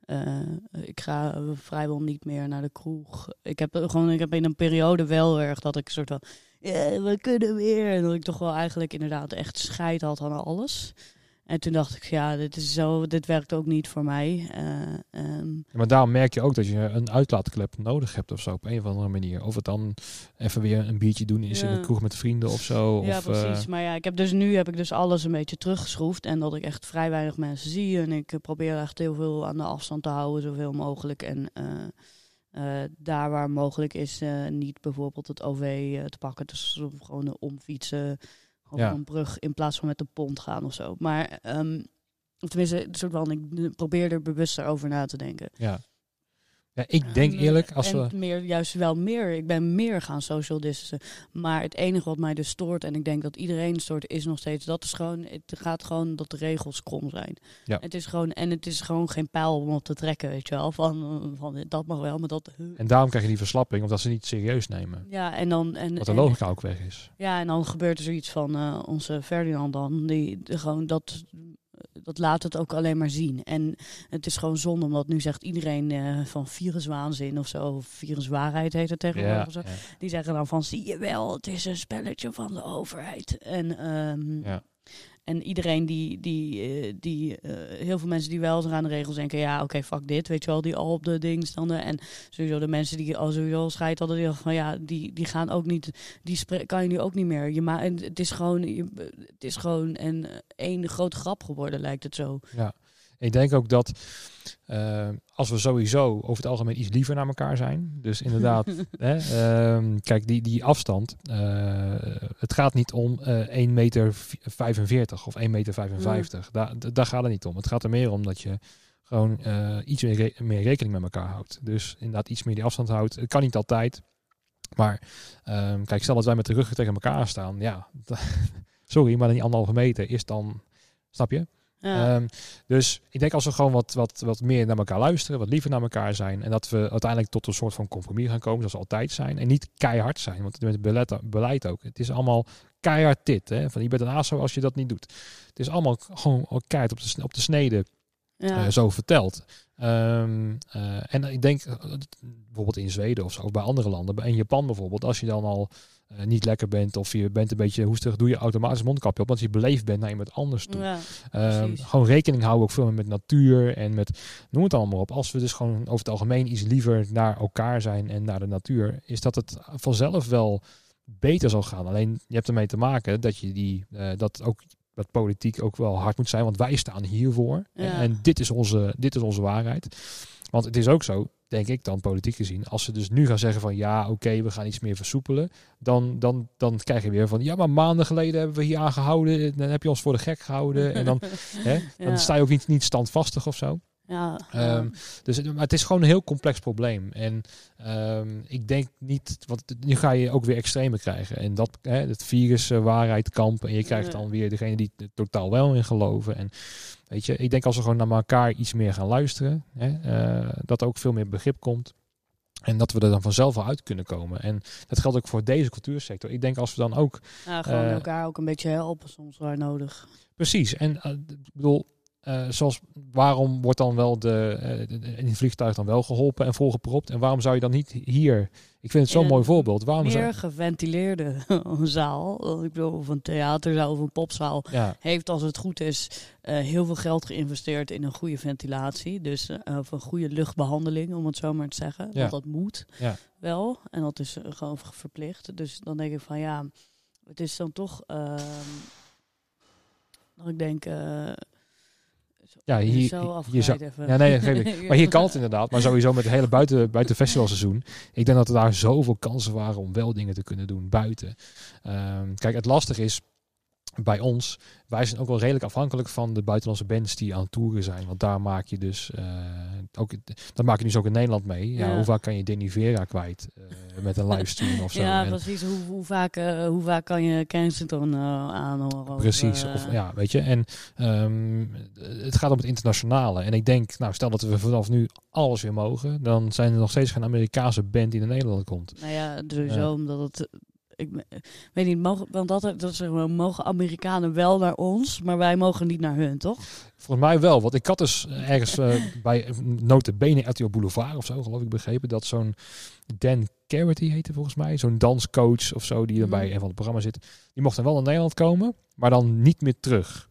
Uh, ik ga vrijwel niet meer naar de kroeg. Ik heb gewoon, ik heb in een periode wel erg dat ik soort van ja, we kunnen weer. En dat ik toch wel eigenlijk inderdaad echt scheid had aan alles. En toen dacht ik, ja, dit is zo, dit werkt ook niet voor mij. Uh, maar daarom merk je ook dat je een uitlaatklep nodig hebt of zo, op een of andere manier. Of het dan even weer een biertje doen is in een kroeg met vrienden of zo. Ja, of, precies. Uh... Maar ja, ik heb dus nu heb ik dus alles een beetje teruggeschroefd. En dat ik echt vrij weinig mensen zie. En ik probeer echt heel veel aan de afstand te houden, zoveel mogelijk. En uh, daar waar mogelijk is, niet bijvoorbeeld het OV te pakken. Dus gewoon omfietsen, gewoon ja. een brug in plaats van met de pont gaan of zo. Maar um, tenminste, soort van, ik probeer er bewuster over na te denken. Ja. Ja, ik denk eerlijk, als we... meer, juist wel meer. Ik ben meer gaan social distancen. Maar het enige wat mij dus stoort, en ik denk dat iedereen stoort, is nog steeds dat is gewoon, het gaat gewoon dat de regels krom zijn. Ja. Het is gewoon, en het is gewoon geen pijl om op te trekken, weet je wel. Van, van dat mag wel, maar dat... En daarom krijg je die verslapping, omdat ze niet serieus nemen. Ja, en dan... En, wat de logica ook weg is. Ja, en dan gebeurt er zoiets van uh, onze Ferdinand dan, die de, gewoon dat dat laat het ook alleen maar zien. En het is gewoon zonde, omdat nu zegt iedereen uh, van viruswaanzin of zo, of viruswaarheid heet het tegenwoordig. Ja, Die zeggen dan van, zie je wel, het is een spelletje van de overheid. En um, ja. En iedereen die, die, uh, die uh, heel veel mensen die wel eens aan de regels denken, ja, oké, fuck dit, weet je wel, die al op de ding standen. En sowieso de mensen die al sowieso scheid hadden, die van ja, die, die gaan ook niet, die kan je nu ook niet meer. Je ma het is gewoon, je, het is gewoon een één grote grap geworden, lijkt het zo. Ja, ik denk ook dat uh, als we sowieso over het algemeen iets liever naar elkaar zijn. Dus inderdaad, <laughs> hè, uh, kijk, die, die afstand. Uh, het gaat niet om 1 meter 45 of 1 meter 55. Daar, daar gaat het niet om. Het gaat er meer om dat je gewoon iets meer, re meer, rekening met elkaar houdt. Dus inderdaad iets meer die afstand houdt. Het kan niet altijd. Maar um, kijk, stel dat wij met de ruggen tegen elkaar staan. Ja, <laughs> sorry, maar die anderhalve meter is dan, snap je? Ehm, dus ik denk als we gewoon wat, wat, wat meer naar elkaar luisteren, wat liever naar elkaar zijn. En dat we uiteindelijk tot een soort van compromis gaan komen, zoals we altijd zijn. En niet keihard zijn, want met beleid, beleid ook. Het is allemaal keihard dit. Hè? Van je bent een ASO als je dat niet doet. Het is allemaal gewoon keihard op de, op de snede ja. uh, zo verteld. Um, uh, en ik denk uh, bijvoorbeeld in Zweden of zo, of bij andere landen, in Japan bijvoorbeeld, als je dan al uh, niet lekker bent of je bent een beetje hoestig, doe je automatisch mondkapje op, want je beleefd bent naar iemand anders toe. Ja, um, gewoon rekening houden ook veel meer met natuur en met, noem het allemaal op. Als we dus gewoon over het algemeen iets liever naar elkaar zijn en naar de natuur, is dat het vanzelf wel beter zal gaan. Alleen je hebt ermee te maken dat je die, dat ook dat politiek ook wel hard moet zijn, want wij staan hiervoor. En, en, dit, is onze, dit is onze waarheid. Want het is ook zo, denk ik dan politiek gezien, als ze dus nu gaan zeggen van ja, oké, we gaan iets meer versoepelen, dan, dan, dan krijg je weer van ja, maar maanden geleden hebben we hier aangehouden, dan heb je ons voor de gek gehouden en dan, <laughs> hè, dan sta je ook niet, niet standvastig of zo. Ja, Ehm, dus het- maar het is gewoon een heel complex probleem. En ehm, ik denk niet, want nu ga je ook weer extreme krijgen. En dat, hè, het virus eh, waarheid kampen. En je krijgt Ja. dan weer degene die er totaal wel in geloven. En weet je, ik denk als we gewoon naar elkaar iets meer gaan luisteren, hè, eh, dat er ook veel meer begrip komt. En dat we er dan vanzelf wel uit kunnen komen. En dat geldt ook voor deze cultuursector. Ik denk als we dan ook ja, gewoon eh, elkaar ook een beetje helpen soms waar nodig. Precies. En ik bedoel, eh, zoals waarom wordt dan wel de, in het vliegtuig dan wel geholpen en volgepropt? En waarom zou je dan niet hier? Ik vind het zo'n mooi voorbeeld. Waarom zou, Meer geventileerde <laughs> zaal, ik bedoel, of een theaterzaal of een popzaal, ja, heeft als het goed is eh, heel veel geld geïnvesteerd in een goede ventilatie. Dus of een goede luchtbehandeling, om het zo maar te zeggen. Ja. Want dat moet Ja. wel. En dat is gewoon verplicht. Dus dan denk ik van ja, het is dan toch. ehm dat ik denk. Ja, hier, zo hier afgeleid zou, even. ja, nee, ik. <laughs> Maar hier kan het inderdaad. Maar sowieso met het hele buiten, buiten festivalseizoen. Ik denk dat er daar zoveel kansen waren om wel dingen te kunnen doen buiten. Ehm, kijk, het lastig is bij ons. Wij zijn ook wel redelijk afhankelijk van de buitenlandse bands die aan het toeren zijn. Want daar maak je dus eh, ook. Dat maak je dus ook in Nederland mee. Ja, Ja. Hoe vaak kan je Denivera kwijt eh, met een livestream of zo? Ja, En- precies. Hoe, hoe, vaak, eh, hoe vaak kan je Kensington aanhoren? of, Precies, of, ja, weet je. En ehm, het gaat om het internationale. En ik denk, nou, stel dat we vanaf nu alles weer mogen, dan zijn er nog steeds geen Amerikaanse band die naar Nederland komt. Nou ja, sowieso omdat het... Ik me- weet niet, mogen, want dat, dat wel, mogen Amerikanen wel naar ons, maar wij mogen niet naar hun, toch? Volgens mij wel, want ik had dus ergens eh, <laughs> bij notabene RTL Boulevard of zo, geloof ik, begrepen dat zo'n Dan Carity heette volgens mij, zo'n danscoach of zo, die er bij Mhm. een van de programma's zit, die mocht dan wel naar Nederland komen, maar dan niet meer terug.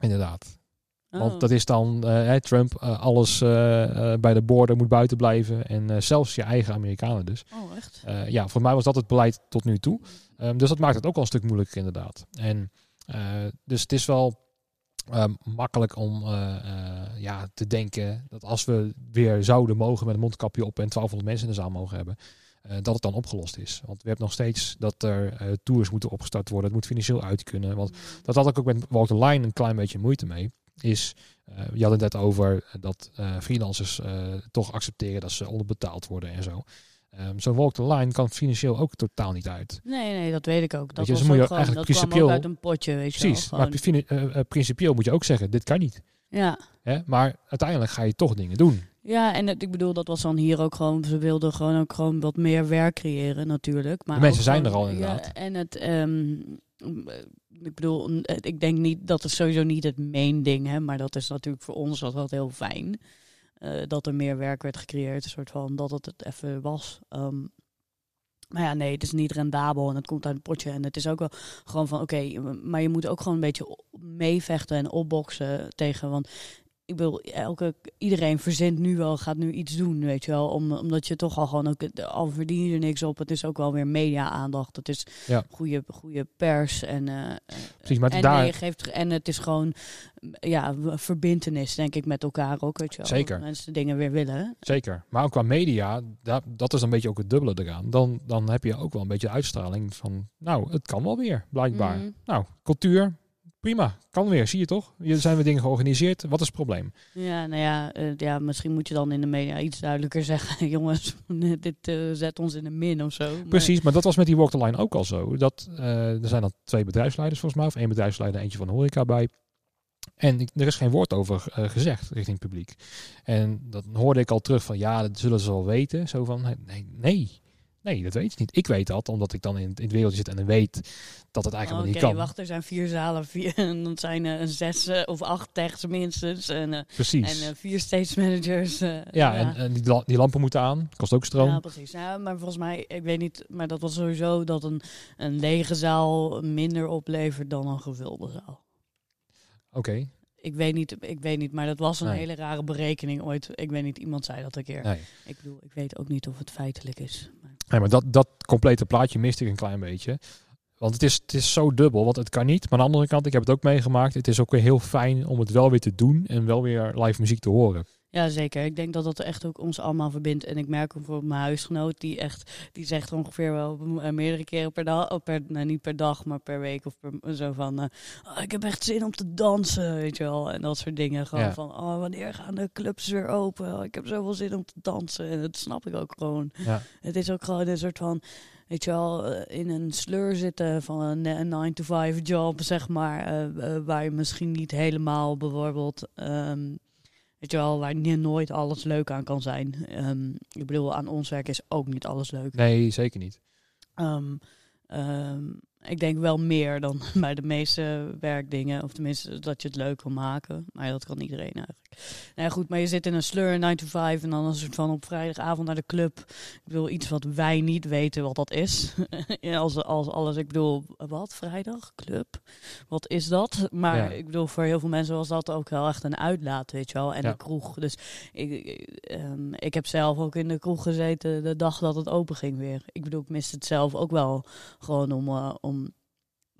Inderdaad. Want Oh. dat is dan eh, Trump, eh, alles eh, bij de border moet buiten blijven. En zelfs je eigen Amerikanen dus. Oh, echt? Ja, voor mij was dat het beleid tot nu toe. Ehm, dus dat maakt het ook wel een stuk moeilijker inderdaad. En dus het is wel ehm, makkelijk om ja, te denken dat als we weer zouden mogen met een mondkapje op en 1200 mensen in de zaal mogen hebben. dat het dan opgelost is. Want we hebben nog steeds dat er tours moeten opgestart worden. Het moet financieel uit kunnen. Want dat had ik ook met Walk the Line een klein beetje moeite mee. Is, eh, je had het net over dat eh, freelancers eh, toch accepteren dat ze onderbetaald worden en zo. Ehm Zo'n Walk the Line kan financieel ook totaal niet uit. Nee, nee, dat weet ik ook. Dat, je, dus moet je gewoon, eigenlijk dat principieel- uit een potje, weet je Precies, wel. maar eh, principieel moet je ook zeggen, dit kan niet. Ja. Hè? Maar uiteindelijk ga je toch dingen doen. Ja, en het, ik bedoel, dat was dan hier ook gewoon, ze wilden gewoon ook gewoon wat meer werk creëren natuurlijk. Maar De mensen zijn gewoon- er al, inderdaad. Ja, en het, ehm, ik bedoel, het- ik denk niet, dat is sowieso niet het main ding, hè, maar dat is natuurlijk voor ons altijd heel fijn. eh, dat er meer werk werd gecreëerd, een soort van, dat het het even was. Ehm, maar ja, nee, het is niet rendabel en het komt uit een potje. En het is ook wel gewoon van, oké, maar je moet ook gewoon een beetje meevechten en opboksen tegen, want ik bedoel, elke, iedereen verzint nu wel, gaat nu iets doen, weet je wel. Om, omdat je toch al gewoon, ook, al verdien je er niks op. Het is ook wel weer media-aandacht. Het is Ja. goede, goede pers. En, eh, Precies, maar en, daar- je geeft, en het is gewoon, ja, verbindenis, denk ik, met elkaar ook, weet je wel. Zeker. Dat mensen dingen weer willen. Zeker. Maar ook qua media, dat, dat is een beetje ook het dubbele eraan. Dan, dan heb je ook wel een beetje uitstraling van, nou, het kan wel weer, blijkbaar. Mhm. Nou, cultuur, prima, kan weer, zie je toch? Hier zijn we dingen georganiseerd, wat is het probleem? Ja, nou ja, eh, ja, misschien moet je dan in de media iets duidelijker <laughs> zeggen. Jongens, <laughs> dit eh, zet ons in de min of zo. Maar- Precies, maar dat was met die Walk the Line ook al zo. Dat, eh, er zijn dan twee bedrijfsleiders volgens mij, of één bedrijfsleider en eentje van de horeca bij. En er is geen woord over gezegd richting het publiek. En dat hoorde ik al terug van, ja, dat zullen ze wel weten. Zo van, nee, nee, nee, dat weet je niet. Ik weet dat, omdat ik dan in, in het wereldje zit en dan weet dat het eigenlijk wel niet kan. wacht, er zijn vier zalen, vier, <laughs> en dan zijn er zes eh, of acht techs minstens. En, eh, Precies. en eh, vier stage managers. eh, ja, en, en die, die lampen moeten aan, kost ook stroom. Ja, precies. Ja, maar volgens mij, ik weet niet, maar dat was sowieso dat een, een lege zaal minder oplevert dan een gevulde zaal. Oké, Ik weet niet, ik weet niet, maar dat was een Nee. hele rare berekening ooit. Ik weet niet, iemand zei dat een keer. nee. Ik bedoel, ik weet ook niet of het feitelijk is. Maar, Nee, maar dat, dat complete plaatje miste ik een klein beetje. Want het is, het is zo dubbel, want het kan niet. Maar aan de andere kant, ik heb het ook meegemaakt. Het is ook weer heel fijn om het wel weer te doen en wel weer live muziek te horen. Ja, zeker. Ik denk dat dat echt ook ons allemaal verbindt. En ik merk ook voor mijn huisgenoot, die echt, die zegt ongeveer wel eh, meerdere keren per dag, of per, nou, niet per dag, maar per week of per, zo van, eh, oh, ik heb echt zin om te dansen, weet je wel. En dat soort dingen. Gewoon Ja. van, oh, wanneer gaan de clubs weer open? Oh, ik heb zoveel zin om te dansen. En dat snap ik ook gewoon. Ja. Het is ook gewoon een soort van, weet je wel, eh, in een sleur zitten van een, een 9-to-5 job, zeg maar. waar je misschien niet helemaal bijvoorbeeld, ehm, weet je wel, waar nooit alles leuk aan kan zijn. Ehm, ik bedoel, aan ons werk is ook niet alles leuk. Nee, zeker niet. Ehm, ehm, ik denk wel meer dan <laughs> bij de meeste werkdingen. Of tenminste, dat je het leuk wil maken. Maar dat kan iedereen eigenlijk. Nou ja, goed, maar je zit in een sleur 9 to 5 en dan een soort van op vrijdagavond naar de club. Ik bedoel, iets wat wij niet weten wat dat is. <laughs> Als, als alles, ik bedoel, wat? Vrijdag? Club? Wat is dat? Maar Ja. ik bedoel, voor heel veel mensen was dat ook wel echt een uitlaat, weet je wel. En Ja. de kroeg. Dus ik, ik, ehm, ik heb zelf ook in de kroeg gezeten de dag dat het open ging weer. Ik bedoel, ik miste het zelf ook wel gewoon om, eh, om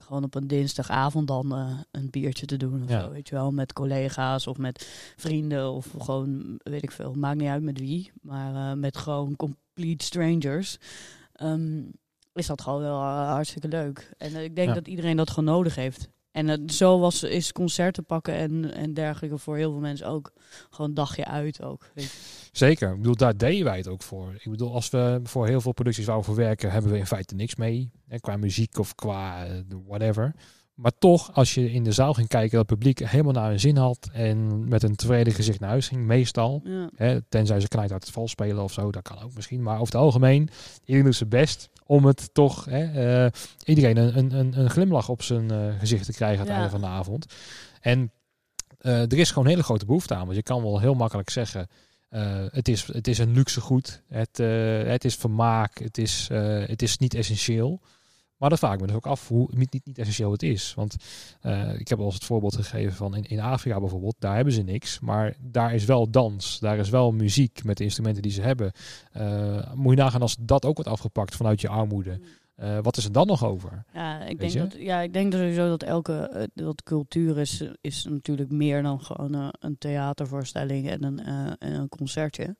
gewoon op een dinsdagavond dan eh, een biertje te doen of Ja. zo, weet je wel. Met collega's of met vrienden of gewoon, weet ik veel. Maakt niet uit met wie, maar eh, met gewoon complete strangers. Ehm, is dat gewoon wel eh, hartstikke leuk. En ik denk Ja. dat iedereen dat gewoon nodig heeft. En eh, zo was, is concerten pakken en, en dergelijke voor heel veel mensen ook. Gewoon een dagje uit ook. Zeker. Ik bedoel, daar deden wij het ook voor. Ik bedoel, als we voor heel veel producties voor werken, hebben we in feite niks mee. Hè, qua muziek of qua eh, whatever. Maar toch, als je in de zaal ging kijken, dat het publiek helemaal naar hun zin had en met een tevreden gezicht naar huis ging, meestal. Ja. Hè, tenzij ze knijt uit het val spelen of zo, dat kan ook misschien. Maar over het algemeen, iedereen doet zijn best om het toch, hè, eh, iedereen een, een, een, een glimlach op zijn eh, gezicht te krijgen aan het Ja. einde van de avond. En eh, er is gewoon een hele grote behoefte aan. Want je kan wel heel makkelijk zeggen, het, is, het is een luxe goed, het, het is vermaak, het is, het is niet essentieel. Maar dat vraag ik me dus ook af hoe niet, niet, niet essentieel het is. Want eh, ik heb al eens het voorbeeld gegeven van in, in Afrika bijvoorbeeld, daar hebben ze niks. Maar daar is wel dans, daar is wel muziek met de instrumenten die ze hebben. Eh, moet je nagaan als dat ook wordt afgepakt vanuit je armoede. Eh, wat is er dan nog over? Ja, ik Weet denk je? dat, ja, ik denk sowieso dat elke dat cultuur is, is natuurlijk meer dan gewoon een theatervoorstelling en een, en een concertje.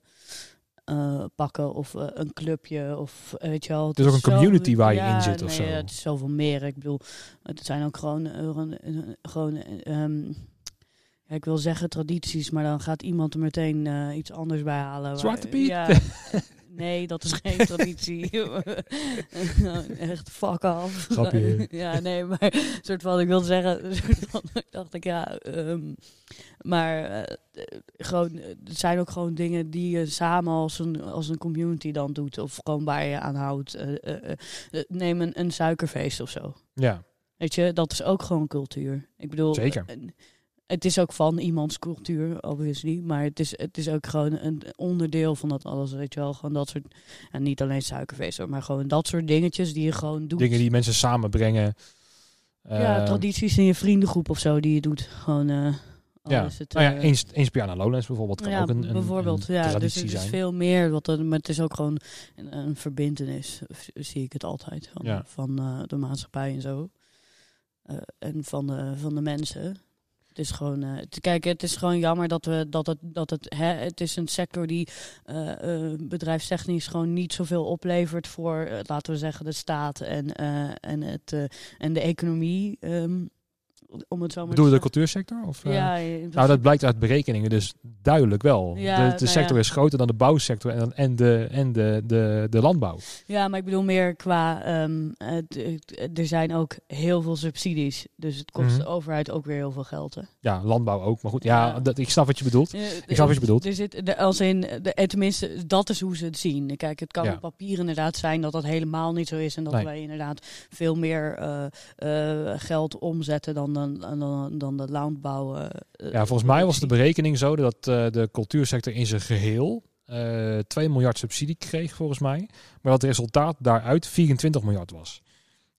Eh, pakken of eh, een clubje of eh, weet je wel. Het is ook een zo- community waar je ja, in zit of nee, zo. Het is zoveel meer. Ik bedoel, het zijn ook gewoon, gewoon, eh, eh, ehm, ja, ik wil zeggen tradities, maar dan gaat iemand er meteen iets anders bij halen. Zwarte Piet. Ja, <laughs> nee, dat is <laughs> geen traditie. <laughs> Echt fuck off. Grapje. <laughs> ja, nee, maar soort van, ik wil zeggen, soort van, dacht ik, ja, ehm, maar eh, eh, gewoon, het zijn ook gewoon dingen die je samen als een, als een community dan doet, of gewoon waar je aan houdt. Eh, eh, eh, eh, neem een, een suikerfeest of zo. Ja, Weet je, dat is ook gewoon cultuur. Ik bedoel, Zeker. Het is ook van iemands cultuur, obviously. Maar het is, het is ook gewoon een onderdeel van dat alles. Weet je wel, gewoon dat soort. En niet alleen suikerfeest, hoor, maar gewoon dat soort dingetjes die je gewoon doet. dingen die mensen samenbrengen. ja, Eh, tradities in je vriendengroep of zo die je doet. Gewoon. al Ja. is het, nou ja, eh, eens, eens per jaar naar Lowlands bijvoorbeeld kan ja, ook een, een, bijvoorbeeld. een ja, dus het is veel meer. Wat maar het is ook gewoon een, een verbindenis, zie ik het altijd. Van, Ja. van eh, de maatschappij en zo. En van de, van de mensen. Het is gewoon, te kijken, het is gewoon jammer dat we dat het, dat het, hè, het is een sector die eh, eh, bedrijfstechnisch gewoon niet zoveel oplevert voor, laten we zeggen, de staat en, en, het, en de economie. ehm, om het zo maar Bedoel je te de cultuursector? Of, eh? Ja, Nou, dat blijkt uit berekeningen dus duidelijk wel. Ja, de de nou sector ja. is groter dan de bouwsector en, en, de, en de, de, de landbouw. Ja, maar ik bedoel meer qua. ehm, er zijn ook heel veel subsidies. Dus het kost Mhm. de overheid ook weer heel veel geld. Hè? Ja, landbouw ook. Maar goed, ja, Ja. Dat, ik snap wat je bedoelt. Ik snap wat je bedoelt. Er zit, als in, de, eh, tenminste, dat is hoe ze het zien. Kijk, het kan Ja. op papier inderdaad zijn dat dat helemaal niet zo is. En dat Nee. wij inderdaad veel meer eh, eh, geld omzetten dan, dan, dan, dan de landbouw. eh, Ja, volgens mij was de berekening zo dat eh, de cultuursector in zijn geheel eh 2 miljard subsidie kreeg, volgens mij. Maar dat het resultaat daaruit 24 miljard was.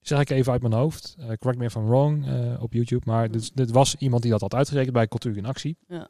Zeg ik even uit mijn hoofd. Eh correct me if I'm wrong eh, op YouTube. Maar dit, dit was iemand die dat had uitgerekend bij Cultuur in Actie. Ja.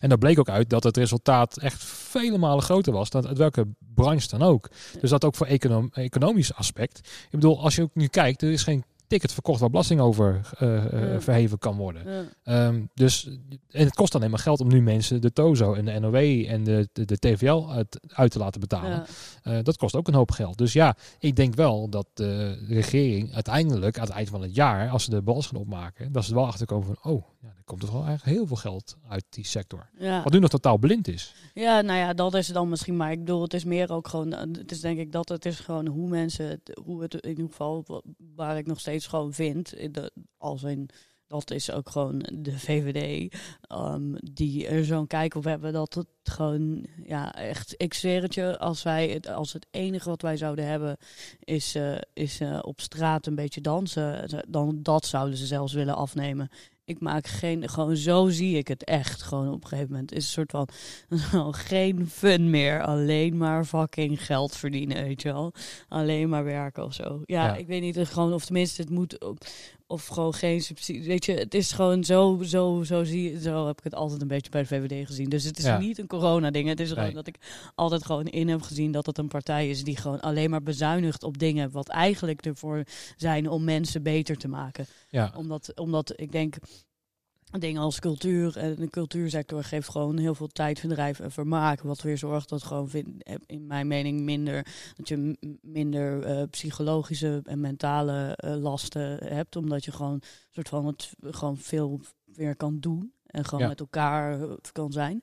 En daar bleek ook uit dat het resultaat echt vele malen groter was dan uit welke branche dan ook. Dus dat ook voor econom, economisch aspect. Ik bedoel, als je ook nu kijkt, er is geen ticket verkocht waar belasting over uh, Ja. verheven kan worden. Ja. Ehm, dus en het kost alleen maar geld om nu mensen de TOZO en de NOW en de, de, de TVL uit, uit te laten betalen. Ja. Eh, dat kost ook een hoop geld. Dus ja, ik denk wel dat de regering uiteindelijk aan het eind van het jaar, als ze de balans gaan opmaken, dat ze er wel achter komen van, oh, ja, er komt er wel eigenlijk heel veel geld uit die sector. Wat nu nog totaal blind is. Ja, nou ja, dat is het dan misschien. Maar ik bedoel, het is meer ook gewoon. eh, Het is denk ik dat het is gewoon hoe mensen. het- Hoe het in ieder geval. wa- Waar ik nog steeds gewoon vind. in de- Als in. Dat is ook gewoon de VVD. ehm, die er zo'n kijk op hebben. Dat het gewoon. Ja, echt. Ik zweer het je. Als wij. Het, als het enige wat wij zouden hebben. Is, eh, is eh, op straat een beetje dansen. Dan dat zouden ze zelfs willen afnemen. Ik maak geen. Gewoon zo zie ik het echt. Gewoon op een gegeven moment. Is een soort van. <laughs> Nou, geen fun meer. Alleen maar fucking geld verdienen, weet je wel. Alleen maar werken of zo. Ja, Ja. ik weet niet, gewoon, of tenminste het moet, op- of gewoon geen subsidie. Weet je, het is gewoon zo, zo, zo zie je, zo heb ik het altijd een beetje bij de VVD gezien. Dus het is Ja. niet een corona-ding. Het is gewoon Nee. dat ik altijd gewoon in heb gezien dat het een partij is die gewoon alleen maar bezuinigt op dingen wat eigenlijk ervoor zijn om mensen beter te maken Ja, omdat, omdat ik denk, dingen als cultuur en de cultuursector geeft gewoon heel veel tijd, verdrijf en vermaak. Wat weer zorgt dat gewoon, vind, in mijn mening, minder, dat je minder eh, psychologische en mentale eh, lasten hebt. Omdat je gewoon soort van het gewoon veel weer kan doen. En gewoon Ja. met elkaar eh, kan zijn.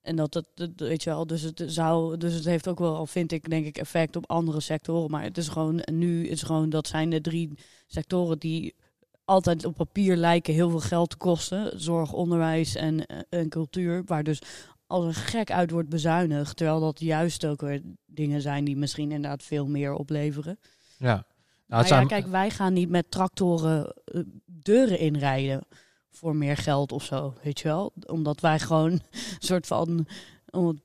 En dat dat- weet je wel, dus het zou, dus het heeft ook wel, vind ik, denk ik, effect op andere sectoren. Maar het is gewoon, nu is gewoon, dat zijn de drie sectoren die altijd op papier lijken heel veel geld te kosten. Zorg, onderwijs en, eh, en cultuur. Waar dus als een gek uit wordt bezuinigd. Terwijl dat juist ook weer dingen zijn die misschien inderdaad veel meer opleveren. ja. Nou, ja, kijk, wij gaan niet met tractoren eh, deuren inrijden voor meer geld of zo, weet je wel? Omdat wij gewoon <laughs> een soort van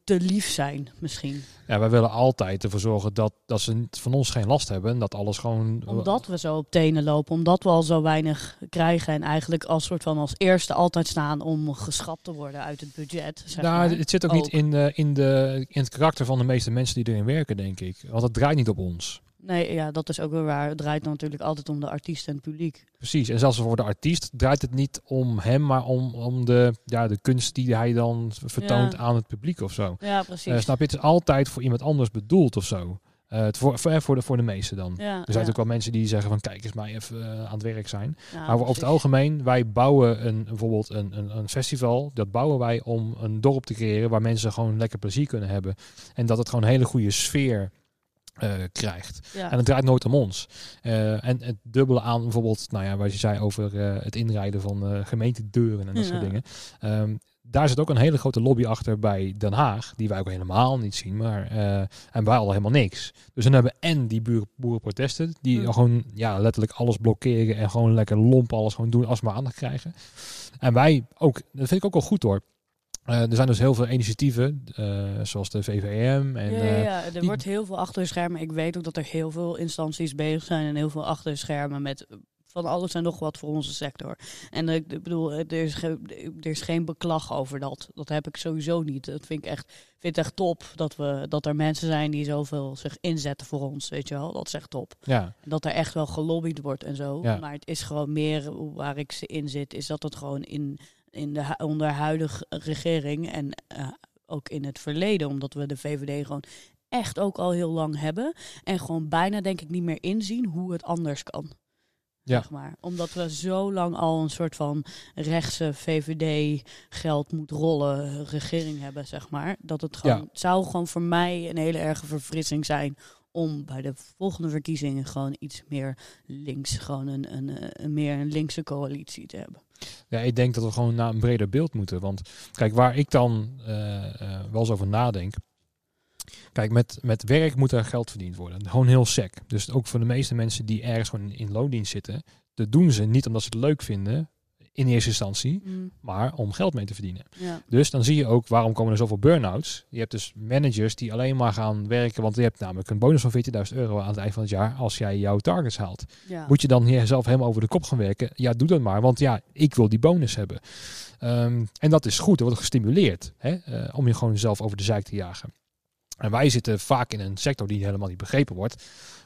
te lief zijn, misschien. ja, wij willen altijd ervoor zorgen dat, dat ze van ons geen last hebben. En dat alles gewoon... Omdat we zo op tenen lopen, omdat we al zo weinig krijgen en eigenlijk als soort van als eerste altijd staan om geschrapt te worden uit het budget. Zeg nou, maar. het zit ook, Ook. niet in, de, in, de, in het karakter van de meeste mensen die erin werken, denk ik. Want het draait niet op ons. Nee, ja, dat is ook weer waar. Het draait natuurlijk altijd om de artiest en het publiek. Precies. En zelfs voor de artiest draait het niet om hem, maar om, om de, ja, de kunst die hij dan vertoont Ja. aan het publiek of zo. Ja, precies. Eh, snap je? Het is altijd voor iemand anders bedoeld of zo. Eh, het voor, voor, voor, de, voor de meesten dan. ja, Er zijn ja. natuurlijk wel mensen die zeggen van kijk eens mij even eh, aan het werk zijn. Ja, maar over het algemeen, wij bouwen een, bijvoorbeeld een, een, een festival. Dat bouwen wij om een dorp te creëren waar mensen gewoon lekker plezier kunnen hebben. En dat het gewoon een hele goede sfeer eh, krijgt. Ja. En het draait nooit om ons. Eh, en het dubbele aan bijvoorbeeld, nou ja, wat je zei over eh, het inrijden van gemeentedeuren en dat soort dingen. Ehm, daar zit ook een hele grote lobby achter bij Den Haag, die wij ook helemaal niet zien, maar en wij al helemaal niks. Dus dan hebben en die buren, boerenprotesten, die gewoon ja, letterlijk alles blokkeren en gewoon lekker lomp alles gewoon doen als we maar aandacht krijgen. En wij ook, dat vind ik ook wel goed hoor. Eh, er zijn dus heel veel initiatieven, eh, zoals de VVM en ja, ja, eh, ja, er die- wordt heel veel achter de schermen. Ik weet ook dat er heel veel instanties bezig zijn en heel veel achter de schermen met van alles en nog wat voor onze sector. En ik bedoel, er is, er is geen beklag over dat. Dat heb ik sowieso niet. Dat vind ik echt, vind het echt top dat, we, dat er mensen zijn die zoveel zich inzetten voor ons. Weet je wel, dat is echt top. ja, Dat er echt wel gelobbyd wordt en zo. Ja. Maar het is gewoon meer waar ik ze in zit, is dat het gewoon in, in de, onder huidige regering en eh, ook in het verleden, omdat we de VVD gewoon echt ook al heel lang hebben. En gewoon bijna denk ik niet meer inzien hoe het anders kan. Ja. Zeg maar. Omdat we zo lang al een soort van rechtse VVD geld moet rollen regering hebben, zeg maar. Dat het gewoon Ja. zou gewoon voor mij een hele erge verfrissing zijn om bij de volgende verkiezingen gewoon iets meer links, gewoon een, een, een meer een linkse coalitie te hebben. Ja, ik denk dat we gewoon naar een breder beeld moeten. Want kijk, waar ik dan eh, eh, wel eens over nadenk. Kijk, met, met werk moet er geld verdiend worden. Gewoon heel sec. Dus ook voor de meeste mensen die ergens gewoon in loondienst zitten. Dat doen ze niet omdat ze het leuk vinden in eerste instantie. Maar om geld mee te verdienen. Ja. Dus dan zie je ook waarom komen er zoveel burn-outs. Je hebt dus managers die alleen maar gaan werken. Want je hebt namelijk een bonus van 14.000 euro aan het eind van het jaar. Als jij jouw targets haalt. Ja. Moet je dan hier zelf helemaal over de kop gaan werken? Ja, doe dat maar. Want ja, ik wil die bonus hebben. Ehm, en dat is goed. Er wordt gestimuleerd hè, eh, om je gewoon zelf over de zijk te jagen. En wij zitten vaak in een sector die helemaal niet begrepen wordt.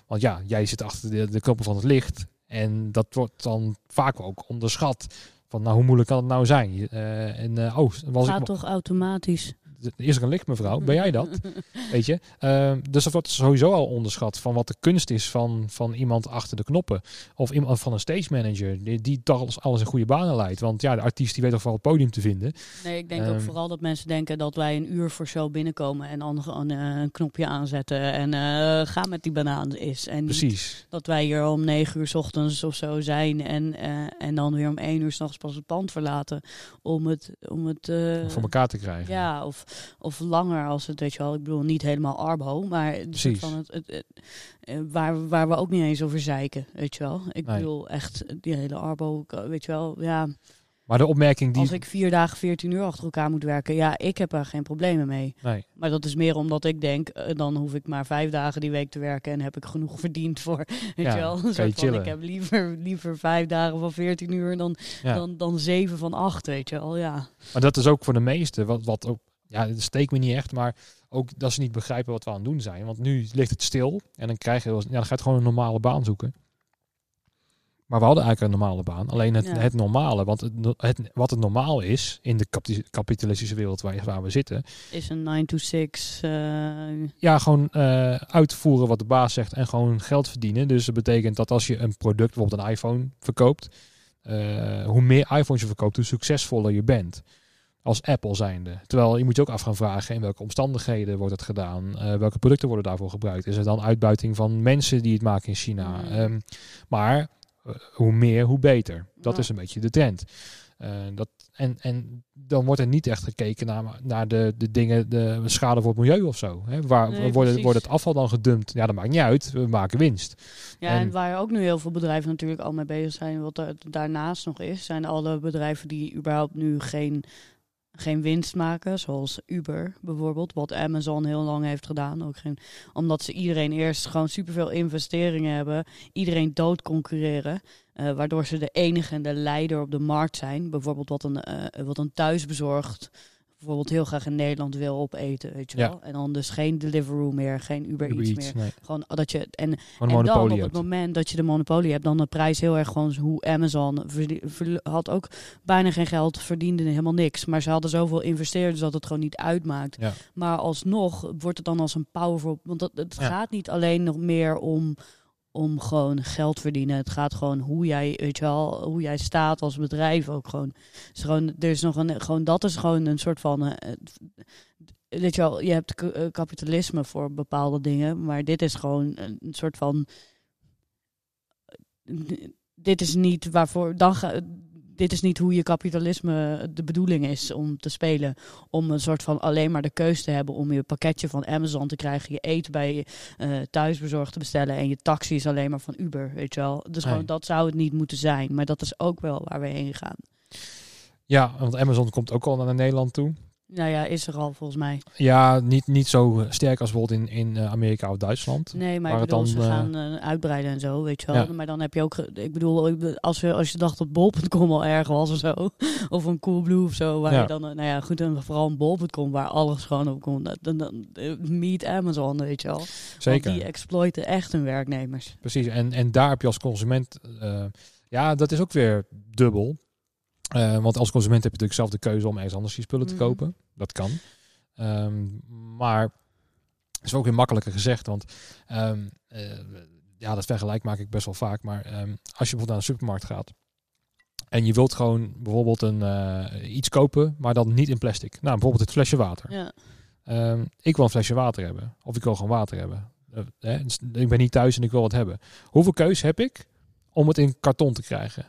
Want ja, jij zit achter de, de knoppen van het licht. En dat wordt dan vaak ook onderschat. Van nou, hoe moeilijk kan het nou zijn? Uh, en uh, oh, was Gaat ik toch automatisch? Is er een licht, mevrouw? Ben jij dat? <laughs> Weet je? Uh, dus dat wordt sowieso al onderschat van wat de kunst is van, van iemand achter de knoppen. Of iemand van een stage manager die, die toch alles, alles in goede banen leidt. Want ja, de artiest die weet toch wel het podium te vinden. Nee, ik denk um, ook vooral dat mensen denken dat wij een uur voor show binnenkomen en dan gewoon uh, een knopje aanzetten en uh, ga met die banaan is. En Precies. dat wij hier om negen uur s ochtends of zo zijn en, en dan weer om één uur s'nachts pas het pand verlaten om het... Om het voor elkaar te krijgen. Ja, of of langer als het, weet je wel, ik bedoel niet helemaal arbo, maar van het, het, het, waar, waar we ook niet eens over zeiken, weet je wel. Ik nee. bedoel echt die hele arbo, weet je wel, ja. Maar de opmerking die... Als ik vier dagen, veertien uur achter elkaar moet werken, ja, ik heb er geen problemen mee. Nee. Maar dat is meer omdat ik denk, uh, dan hoef ik maar vijf dagen die week te werken en heb ik genoeg <laughs> verdiend voor, weet ja, je wel. Soort van, ik heb liever, liever vijf dagen van veertien uur dan, ja. dan, dan zeven van acht, weet je wel, ja. Maar dat is ook voor de meesten, wat, wat ook ja, dat steekt me niet echt, maar ook dat ze niet begrijpen wat we aan het doen zijn. Want nu ligt het stil en dan krijg je, ja, dan gaat gewoon een normale baan zoeken. Maar we hadden eigenlijk een normale baan. Alleen het, ja. het normale, want het, het, wat het normaal is in de kapitalistische wereld waar, waar we zitten. Is een 9 to 6. Uh... Ja, gewoon uh, uitvoeren wat de baas zegt en gewoon geld verdienen. Dus dat betekent dat als je een product, bijvoorbeeld een iPhone, verkoopt. Uh, hoe meer iPhones je verkoopt, hoe succesvoller je bent als Apple zijnde. Terwijl je moet je ook af gaan vragen in welke omstandigheden wordt het gedaan, uh, welke producten worden daarvoor gebruikt. Is er dan uitbuiting van mensen die het maken in China? Mm. Um, maar uh, hoe meer, hoe beter. Dat Ja. is een beetje de trend. Uh, dat, en, en dan wordt er niet echt gekeken naar, naar de, de dingen, de schade voor het milieu of zo. Hè? Waar Nee, wordt, wordt het afval dan gedumpt? Ja, dat maakt niet uit. We maken winst. Ja, en, En- waar ook nu heel veel bedrijven natuurlijk al mee bezig zijn, wat er daarnaast nog is, zijn alle bedrijven die überhaupt nu geen, geen winst maken, zoals Uber bijvoorbeeld, wat Amazon heel lang heeft gedaan. Ook geen, omdat ze iedereen eerst gewoon superveel investeringen hebben, iedereen dood concurreren, eh, waardoor ze de enige en de leider op de markt zijn. Bijvoorbeeld wat een, eh, wat een thuisbezorgd bijvoorbeeld heel graag in Nederland wil opeten, weet je Ja. wel. En dan dus geen Deliveroo meer, geen Uber, Uber Eats Eats, meer. nee. Gewoon dat je en en dan op hebt. het moment dat je de monopolie hebt, dan de prijs heel erg gewoon hoe Amazon had ook bijna geen geld, verdiende helemaal niks. Maar ze hadden zoveel investeerders dat het gewoon niet uitmaakt. Ja. Maar alsnog wordt het dan als een powerful. Want dat, het Ja. gaat niet alleen nog meer om, om gewoon geld verdienen. Het gaat gewoon hoe jij, weet je wel, hoe jij staat als bedrijf ook gewoon. Gewoon, er is nog een, gewoon dat is gewoon een soort van. het- Weet je wel, je hebt eh, kapitalisme voor bepaalde dingen, maar dit is gewoon een soort van. Dit is niet waarvoor. Dan ga, dit is niet hoe je kapitalisme de bedoeling is om te spelen. Om een soort van alleen maar de keus te hebben om je pakketje van Amazon te krijgen, je eten bij je eh, thuisbezorgd te bestellen en je taxi is alleen maar van Uber, weet je wel. Dus Nee. gewoon dat zou het niet moeten zijn, maar dat is ook wel waar we heen gaan. Ja, want Amazon komt ook al naar Nederland toe. Nou ja, is er al volgens mij. Ja, niet, niet zo sterk als bijvoorbeeld in, in eh, Amerika of Duitsland. Nee, maar ik bedoel, dan, ze eh, gaan eh, uitbreiden en zo, weet je wel. Ja. Maar dan heb je ook, ik bedoel, als je, als je dacht dat bol.com al erg was of zo, <laughs> of een Coolblue of zo, waar Ja. je dan, nou ja, goed, en vooral een bol.com waar alles gewoon op komt, dan, dan, dan meet Amazon, weet je wel. Zeker. Want die exploiten echt hun werknemers. Precies, en, en daar heb je als consument, ja, dat is ook weer dubbel. Eh, want als consument heb je natuurlijk zelf de keuze om ergens anders die spullen te Mhm. kopen. Dat kan. Ehm, maar het is ook weer makkelijker gezegd, want ehm, eh, ja, dat vergelijk maak ik best wel vaak. Maar ehm, als je bijvoorbeeld naar een supermarkt gaat en je wilt gewoon bijvoorbeeld een, eh, iets kopen, maar dan niet in plastic. Nou, bijvoorbeeld het flesje water. Ja, ik wil een flesje water hebben. Of ik wil gewoon water hebben. Hè, dus ik ben niet thuis en ik wil wat hebben. Hoeveel keus heb ik om het in karton te krijgen?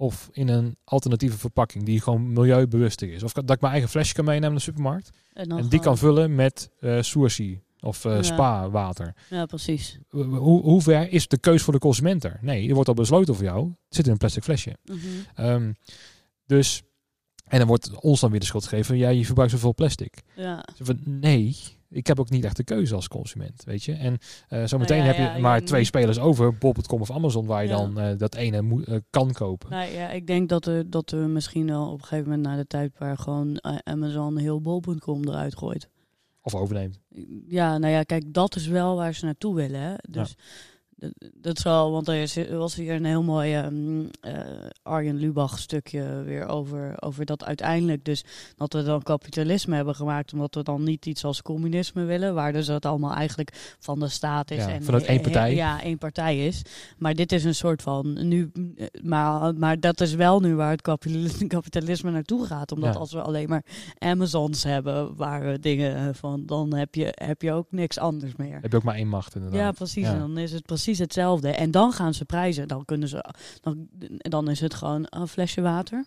Of in een alternatieve verpakking die gewoon milieubewuster is. Of dat ik mijn eigen flesje kan meenemen naar de supermarkt. en, die kan vullen met eh Sourcy of eh, Ja. spa water. Ja, precies. Hoe, hoe ver is de keus voor de consument er? Nee, er wordt al besloten voor jou. Het zit in een plastic flesje. Mhm. Ehm, dus, en dan wordt ons dan weer de schuld gegeven. Ja, je verbruikt zoveel plastic. Ja. Zo van, nee, ik heb ook niet echt de keuze als consument, weet je. En eh zometeen Nou ja, heb je ja, maar ja, twee spelers over, bol.com of Amazon, waar je dan eh, dat ene moet- eh, kan kopen. Nou ja, ik denk dat, er, dat we misschien wel op een gegeven moment naar de tijd waar gewoon Amazon heel bol.com eruit gooit. Of overneemt. Ja, nou ja, kijk, dat is wel waar ze naartoe willen. Hè? Dus dat- dat wel, want er was hier een heel mooi eh, Arjen Lubach stukje weer over, over dat uiteindelijk dus dat we dan kapitalisme hebben gemaakt omdat we dan niet iets als communisme willen, waar dus het allemaal eigenlijk van de staat is Ja, en vanuit één partij. ja, één partij is. Maar dit is een soort van nu, maar, maar dat is wel nu waar het <laughs> kapitalisme, naartoe gaat, omdat Ja. als we alleen maar Amazons hebben waar we dingen van, dan heb je, heb je ook niks anders meer. Heb je ook maar één macht inderdaad. Ja, precies. Ja. En dan is het precies hetzelfde. En dan gaan ze prijzen. Dan kunnen ze. Dan, dan is het gewoon een flesje water.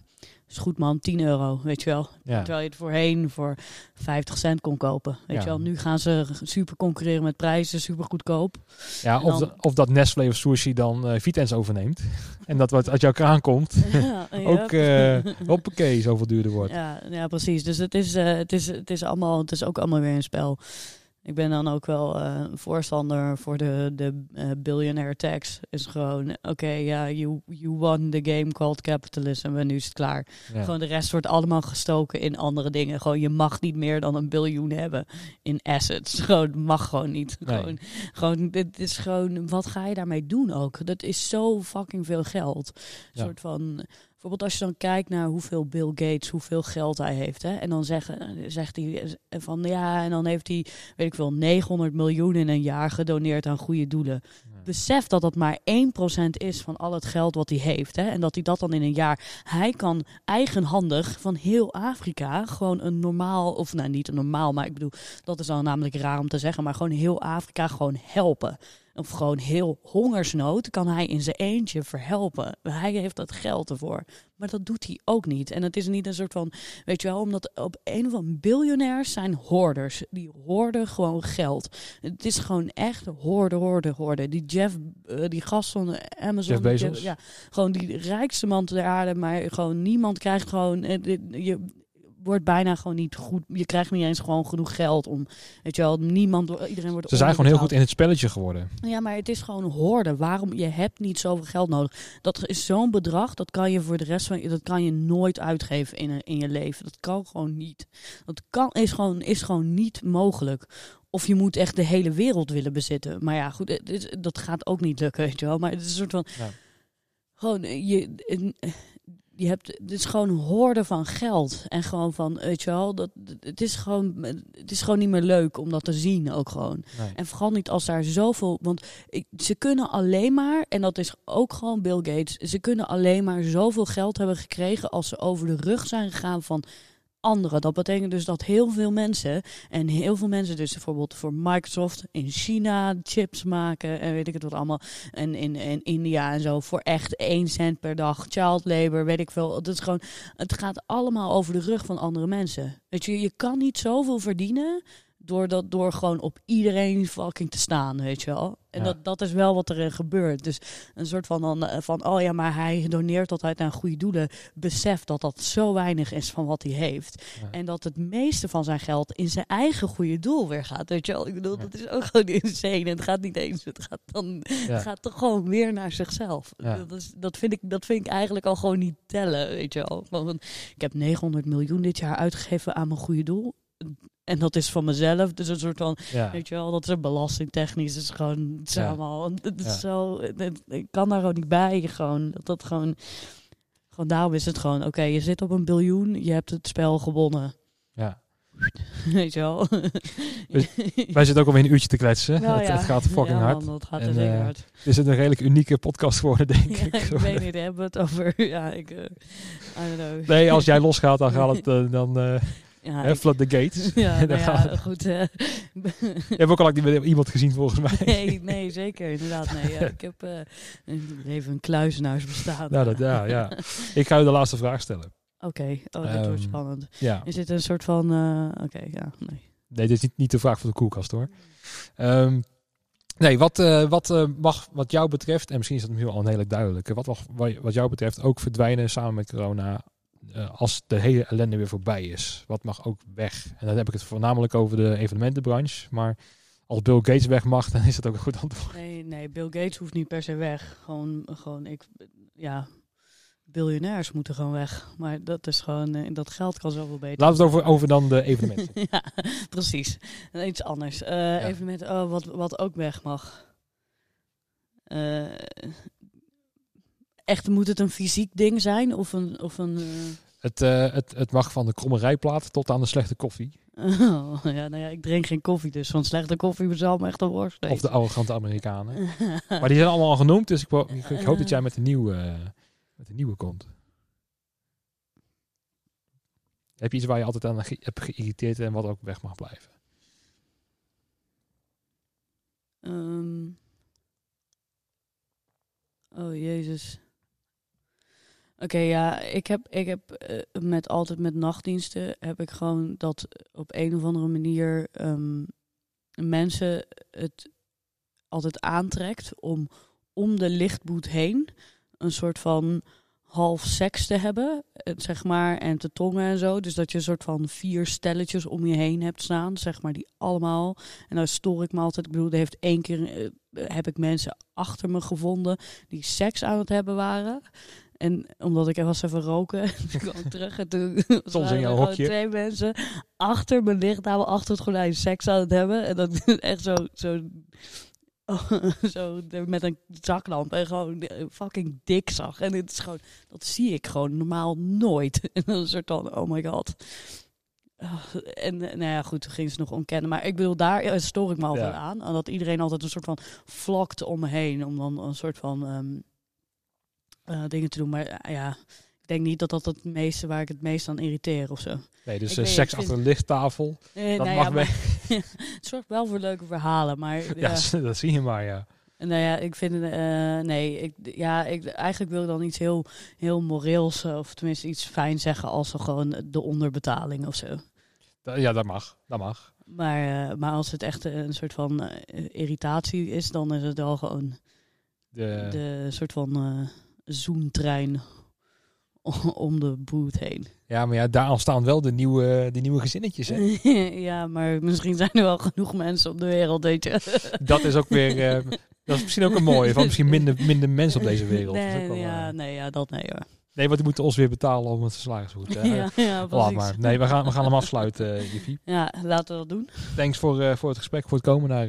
Is goed man, 10 euro, weet je wel. Ja. Terwijl je het voorheen voor 50 cent kon kopen. Weet Ja. je wel. Nu gaan ze super concurreren met prijzen, super goedkoop. Ja, of, dan- de- of dat Nestlé of Sushi dan Vitens overneemt. <laughs> en dat wat uit jouw kraan komt, <laughs> ja, ook eh hoppakee, zoveel duurder wordt. Ja, ja, precies. Dus het is, eh, het, is, het, is allemaal, het is ook allemaal weer een spel. Ik ben dan ook wel eh, voorstander voor de, de eh, billionaire tax. Is gewoon, oké, ja, you, you won the game called capitalism en nu is het klaar. Ja. Gewoon de rest wordt allemaal gestoken in andere dingen. Gewoon, je mag niet meer dan een biljoen hebben in assets. <laughs> Gewoon, mag gewoon niet. Nee. Gewoon, gewoon, dit is gewoon, wat ga je daarmee doen ook? Dat is zo fucking veel geld. Een Ja. soort van, bijvoorbeeld als je dan kijkt naar hoeveel Bill Gates, hoeveel geld hij heeft. Hè, en dan zeggen, zegt hij van, ja, en dan heeft hij, weet ik veel, 900 miljoen in een jaar gedoneerd aan goede doelen. Besef dat dat maar 1% is van al het geld wat hij heeft. Hè? En dat hij dat dan in een jaar. Hij kan eigenhandig van heel Afrika gewoon een normaal. Of nou, niet een normaal, maar ik bedoel, dat is dan namelijk raar om te zeggen. Maar gewoon heel Afrika gewoon helpen. Of gewoon heel hongersnood kan hij in zijn eentje verhelpen. Hij heeft dat geld ervoor. Maar dat doet hij ook niet. En het is niet een soort van, weet je wel, omdat op een of andere biljonairs zijn hoorders. Die hoorden gewoon geld. Het is gewoon echt hoorden, hoorden, hoorden. Die Jeff, eh, die gast van Amazon. Jeff Bezos. ja, gewoon die rijkste man ter aarde. Maar gewoon niemand krijgt gewoon, eh, je wordt bijna gewoon niet goed. Je krijgt niet eens gewoon genoeg geld om, weet je wel, niemand, iedereen wordt Ze zijn gewoon heel goed in het spelletje geworden. Ja, maar het is gewoon hoorden. Waarom? Je hebt niet zoveel geld nodig. Dat is zo'n bedrag, dat kan je voor de rest van je, dat kan je nooit uitgeven in, in je leven. Dat kan gewoon niet. Dat kan, is, gewoon, is gewoon niet mogelijk. Of je moet echt de hele wereld willen bezitten. Maar ja, goed, het dat gaat ook niet lukken, weet je wel. Maar het is een soort van. Ja. Gewoon, eh, je, een- je hebt. Het is gewoon hoorden van geld. En gewoon van, weet je wel, dat, het, is gewoon, het is gewoon niet meer leuk om dat te zien ook gewoon. Nee. En vooral niet als daar zoveel. Want ik, ze kunnen alleen maar, en dat is ook gewoon Bill Gates, ze kunnen alleen maar zoveel geld hebben gekregen als ze over de rug zijn gegaan van anderen. Dat betekent dus dat heel veel mensen, en heel veel mensen, dus bijvoorbeeld voor Microsoft in China chips maken en weet ik het wat allemaal, en in, in India en zo, voor echt 1 cent per dag, child labor, weet ik veel. Het is gewoon, het gaat allemaal over de rug van andere mensen. Weet je, je kan niet zoveel verdienen door, dat, door gewoon op iedereen fucking te staan, weet je wel. En Ja. dat, dat is wel wat er eh, gebeurt. Dus een soort van, dan, eh, van, oh ja, maar hij doneert altijd aan goede doelen. Besef dat dat zo weinig is van wat hij heeft. Ja. En dat het meeste van zijn geld in zijn eigen goede doel weer gaat, weet je wel. Ik bedoel, Ja. dat is ook gewoon insane. En het gaat niet eens, het gaat dan het gaat toch gewoon weer naar zichzelf. Dat, is, dat, vind ik, dat vind ik eigenlijk al gewoon niet tellen, weet je wel. Gewoon, ik heb 900 miljoen dit jaar uitgegeven aan mijn goede doel. En dat is van mezelf. Dus een soort van, Ja. weet je wel, dat is belastingtechnisch. Het is gewoon, het is Ja. allemaal, het is Ja. zo, het- ik kan daar ook niet bij. Gewoon, dat dat gewoon, gewoon daarom is het gewoon, oké, je zit op een biljoen, je hebt het spel gewonnen. Ja. <laughs> Weet je wel. Wij zitten ook alweer een uurtje te kletsen. Nou het, gaat fucking hard. man, dat gaat En, zeker eh, hard. Het is een redelijk unieke podcast geworden, denk ik. ik weet niet, hebben we het over, ja, ik, eh, I don't know. Nee, als jij losgaat, dan gaat het, eh, dan Ja, ik- flood the gates. <laughs> <laughs> ja, nou ja, goed. eh, Je hebt ook al iemand gezien, volgens mij. <laughs> nee, nee, zeker, inderdaad. Nee, ja, ik heb eh, even een kluizenaars bestaan. Nou, dat, ja, ja. Ik ga u de laatste vraag stellen. Oké, oh, dit wordt Ehm, spannend. Ja. Is dit een soort van, eh, oké, ja, nee. Nee, dit is niet, niet de vraag voor de koelkast, hoor. Ehm, nee, wat, wat mag wat jou betreft, en misschien is dat nu al een hele duidelijke, wat mag wa- wat jou betreft ook verdwijnen samen met corona als de hele ellende weer voorbij is? Wat mag ook weg? En dan heb ik het voornamelijk over de evenementenbranche, maar als Bill Gates weg mag, <laughs> dan is dat ook een goed antwoord. Nee, nee, Bill Gates hoeft niet per se weg. Gewoon, gewoon ik, ja, biljonairs moeten gewoon weg. Maar dat is gewoon, eh, dat geld kan zoveel beter. Laten we het over, over dan de evenementen. <laughs> ja, precies. Iets anders. Eh Evenement, oh, wat, wat ook weg mag. eh, echt moet het een fysiek ding zijn of een. Of een eh, Het, eh, het, het mag van de kromme rijplaat tot aan de slechte koffie. oh, ja, nou ja, ik drink geen koffie, dus van slechte koffie zal me echt een worst. Of de arrogante Amerikanen. <laughs> Maar die zijn allemaal al genoemd, dus ik, ik, ik hoop dat jij met een nieuwe, eh, met een nieuwe komt. Heb je iets waar je altijd aan ge- hebt geïrriteerd en wat ook weg mag blijven? Ehm. oh jezus. Oké, ja, ik heb, ik heb eh, met altijd met nachtdiensten heb ik gewoon dat op een of andere manier ehm, mensen het altijd aantrekt om om de lichtboet heen een soort van half seks te hebben, eh, zeg maar, en te tongen en zo. Dus dat je een soort van vier stelletjes om je heen hebt staan, zeg maar, die allemaal. En daar stoor ik me altijd. Ik bedoel, er heeft één keer eh, heb ik mensen achter me gevonden die seks aan het hebben waren. En omdat ik er was even roken, <laughs> toen kwam ik terug en toen <laughs> Soms in jouw hokje. twee mensen achter mijn lichttafel, achter het gordijn seks aan het hebben. En dat <laughs> echt zo, zo, zo met een zaklamp en gewoon fucking dik zag. En het is gewoon, dat zie ik gewoon normaal nooit. En dan een soort van, oh my god. Ah, En eh, nou ja, goed, toen ging ze nog ontkennen. Maar ik bedoel, daar eh, stoor ik me altijd Ja. aan. Dat iedereen altijd een soort van vlakt om me heen. Om dan een soort van ehm, eh, dingen te doen. Maar eh, ja, ik denk niet dat dat het meeste waar ik het meest aan irriteer of zo. Nee, dus eh, weet- seks achter vind- de lichttafel. Dat nou mag <laughs> ja, maar, het zorgt wel voor leuke verhalen. Maar <laughs> Ja, ja, <laughs> dat zie je maar, ja. nou ja, ik vind eh, nee, ik, ja, ik, eigenlijk wil ik dan iets heel, heel moreels, of tenminste iets fijn zeggen als zo gewoon de onderbetaling of zo. Ja, dat mag. Dat mag. Maar, maar als het echt een soort van eh, irritatie is, dan is het wel gewoon De, de soort van eh zoentrein <laughs> om de boot heen. Ja, maar ja, daar ontstaan wel de nieuwe, de nieuwe gezinnetjes. Hè? <laughs> ja, maar misschien zijn er wel genoeg mensen op de wereld, weet je. <laughs> Dat is ook weer... eh, dat is misschien ook een mooie. Van misschien minder, minder mensen op deze wereld. Dat is ook Nee, wel, ja, eh, nee, ja, dat nee hoor. nee, want die moeten ons weer betalen om het salaris goed. hè. ja, ja, Laat maar. Nee, we gaan, we gaan hem afsluiten, uh. Ja, laten we dat doen. Thanks voor, voor het gesprek, voor het komen naar,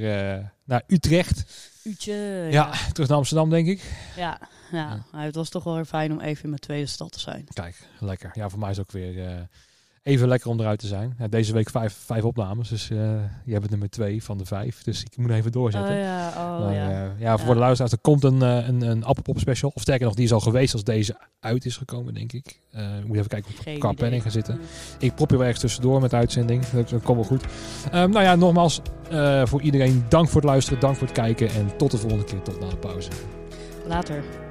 naar Utrecht. Uutje. Ja. terug naar Amsterdam, denk ik. Ja, ja. Het was toch wel weer fijn om even in mijn tweede stad te zijn. Kijk, lekker. Ja, voor mij is het ook weer eh, even lekker om eruit te zijn. Ja, deze week vijf, vijf opnames, dus eh je hebt het nummer twee van de vijf. Dus ik moet even doorzetten. Oh ja, oh Maar, ja. eh, ja, voor de luisteraars, er komt een, een, een Appelpop special. Of sterker nog, die is al geweest als deze uit is gekomen, denk ik. Eh moet even kijken of Geen qua planning gaan zitten. Ik prop je wel ergens tussendoor met de uitzending. Dat, komt wel goed. Ehm, nou ja, nogmaals, voor iedereen dank voor het luisteren, dank voor het kijken. En tot de volgende keer, tot na de pauze. Later.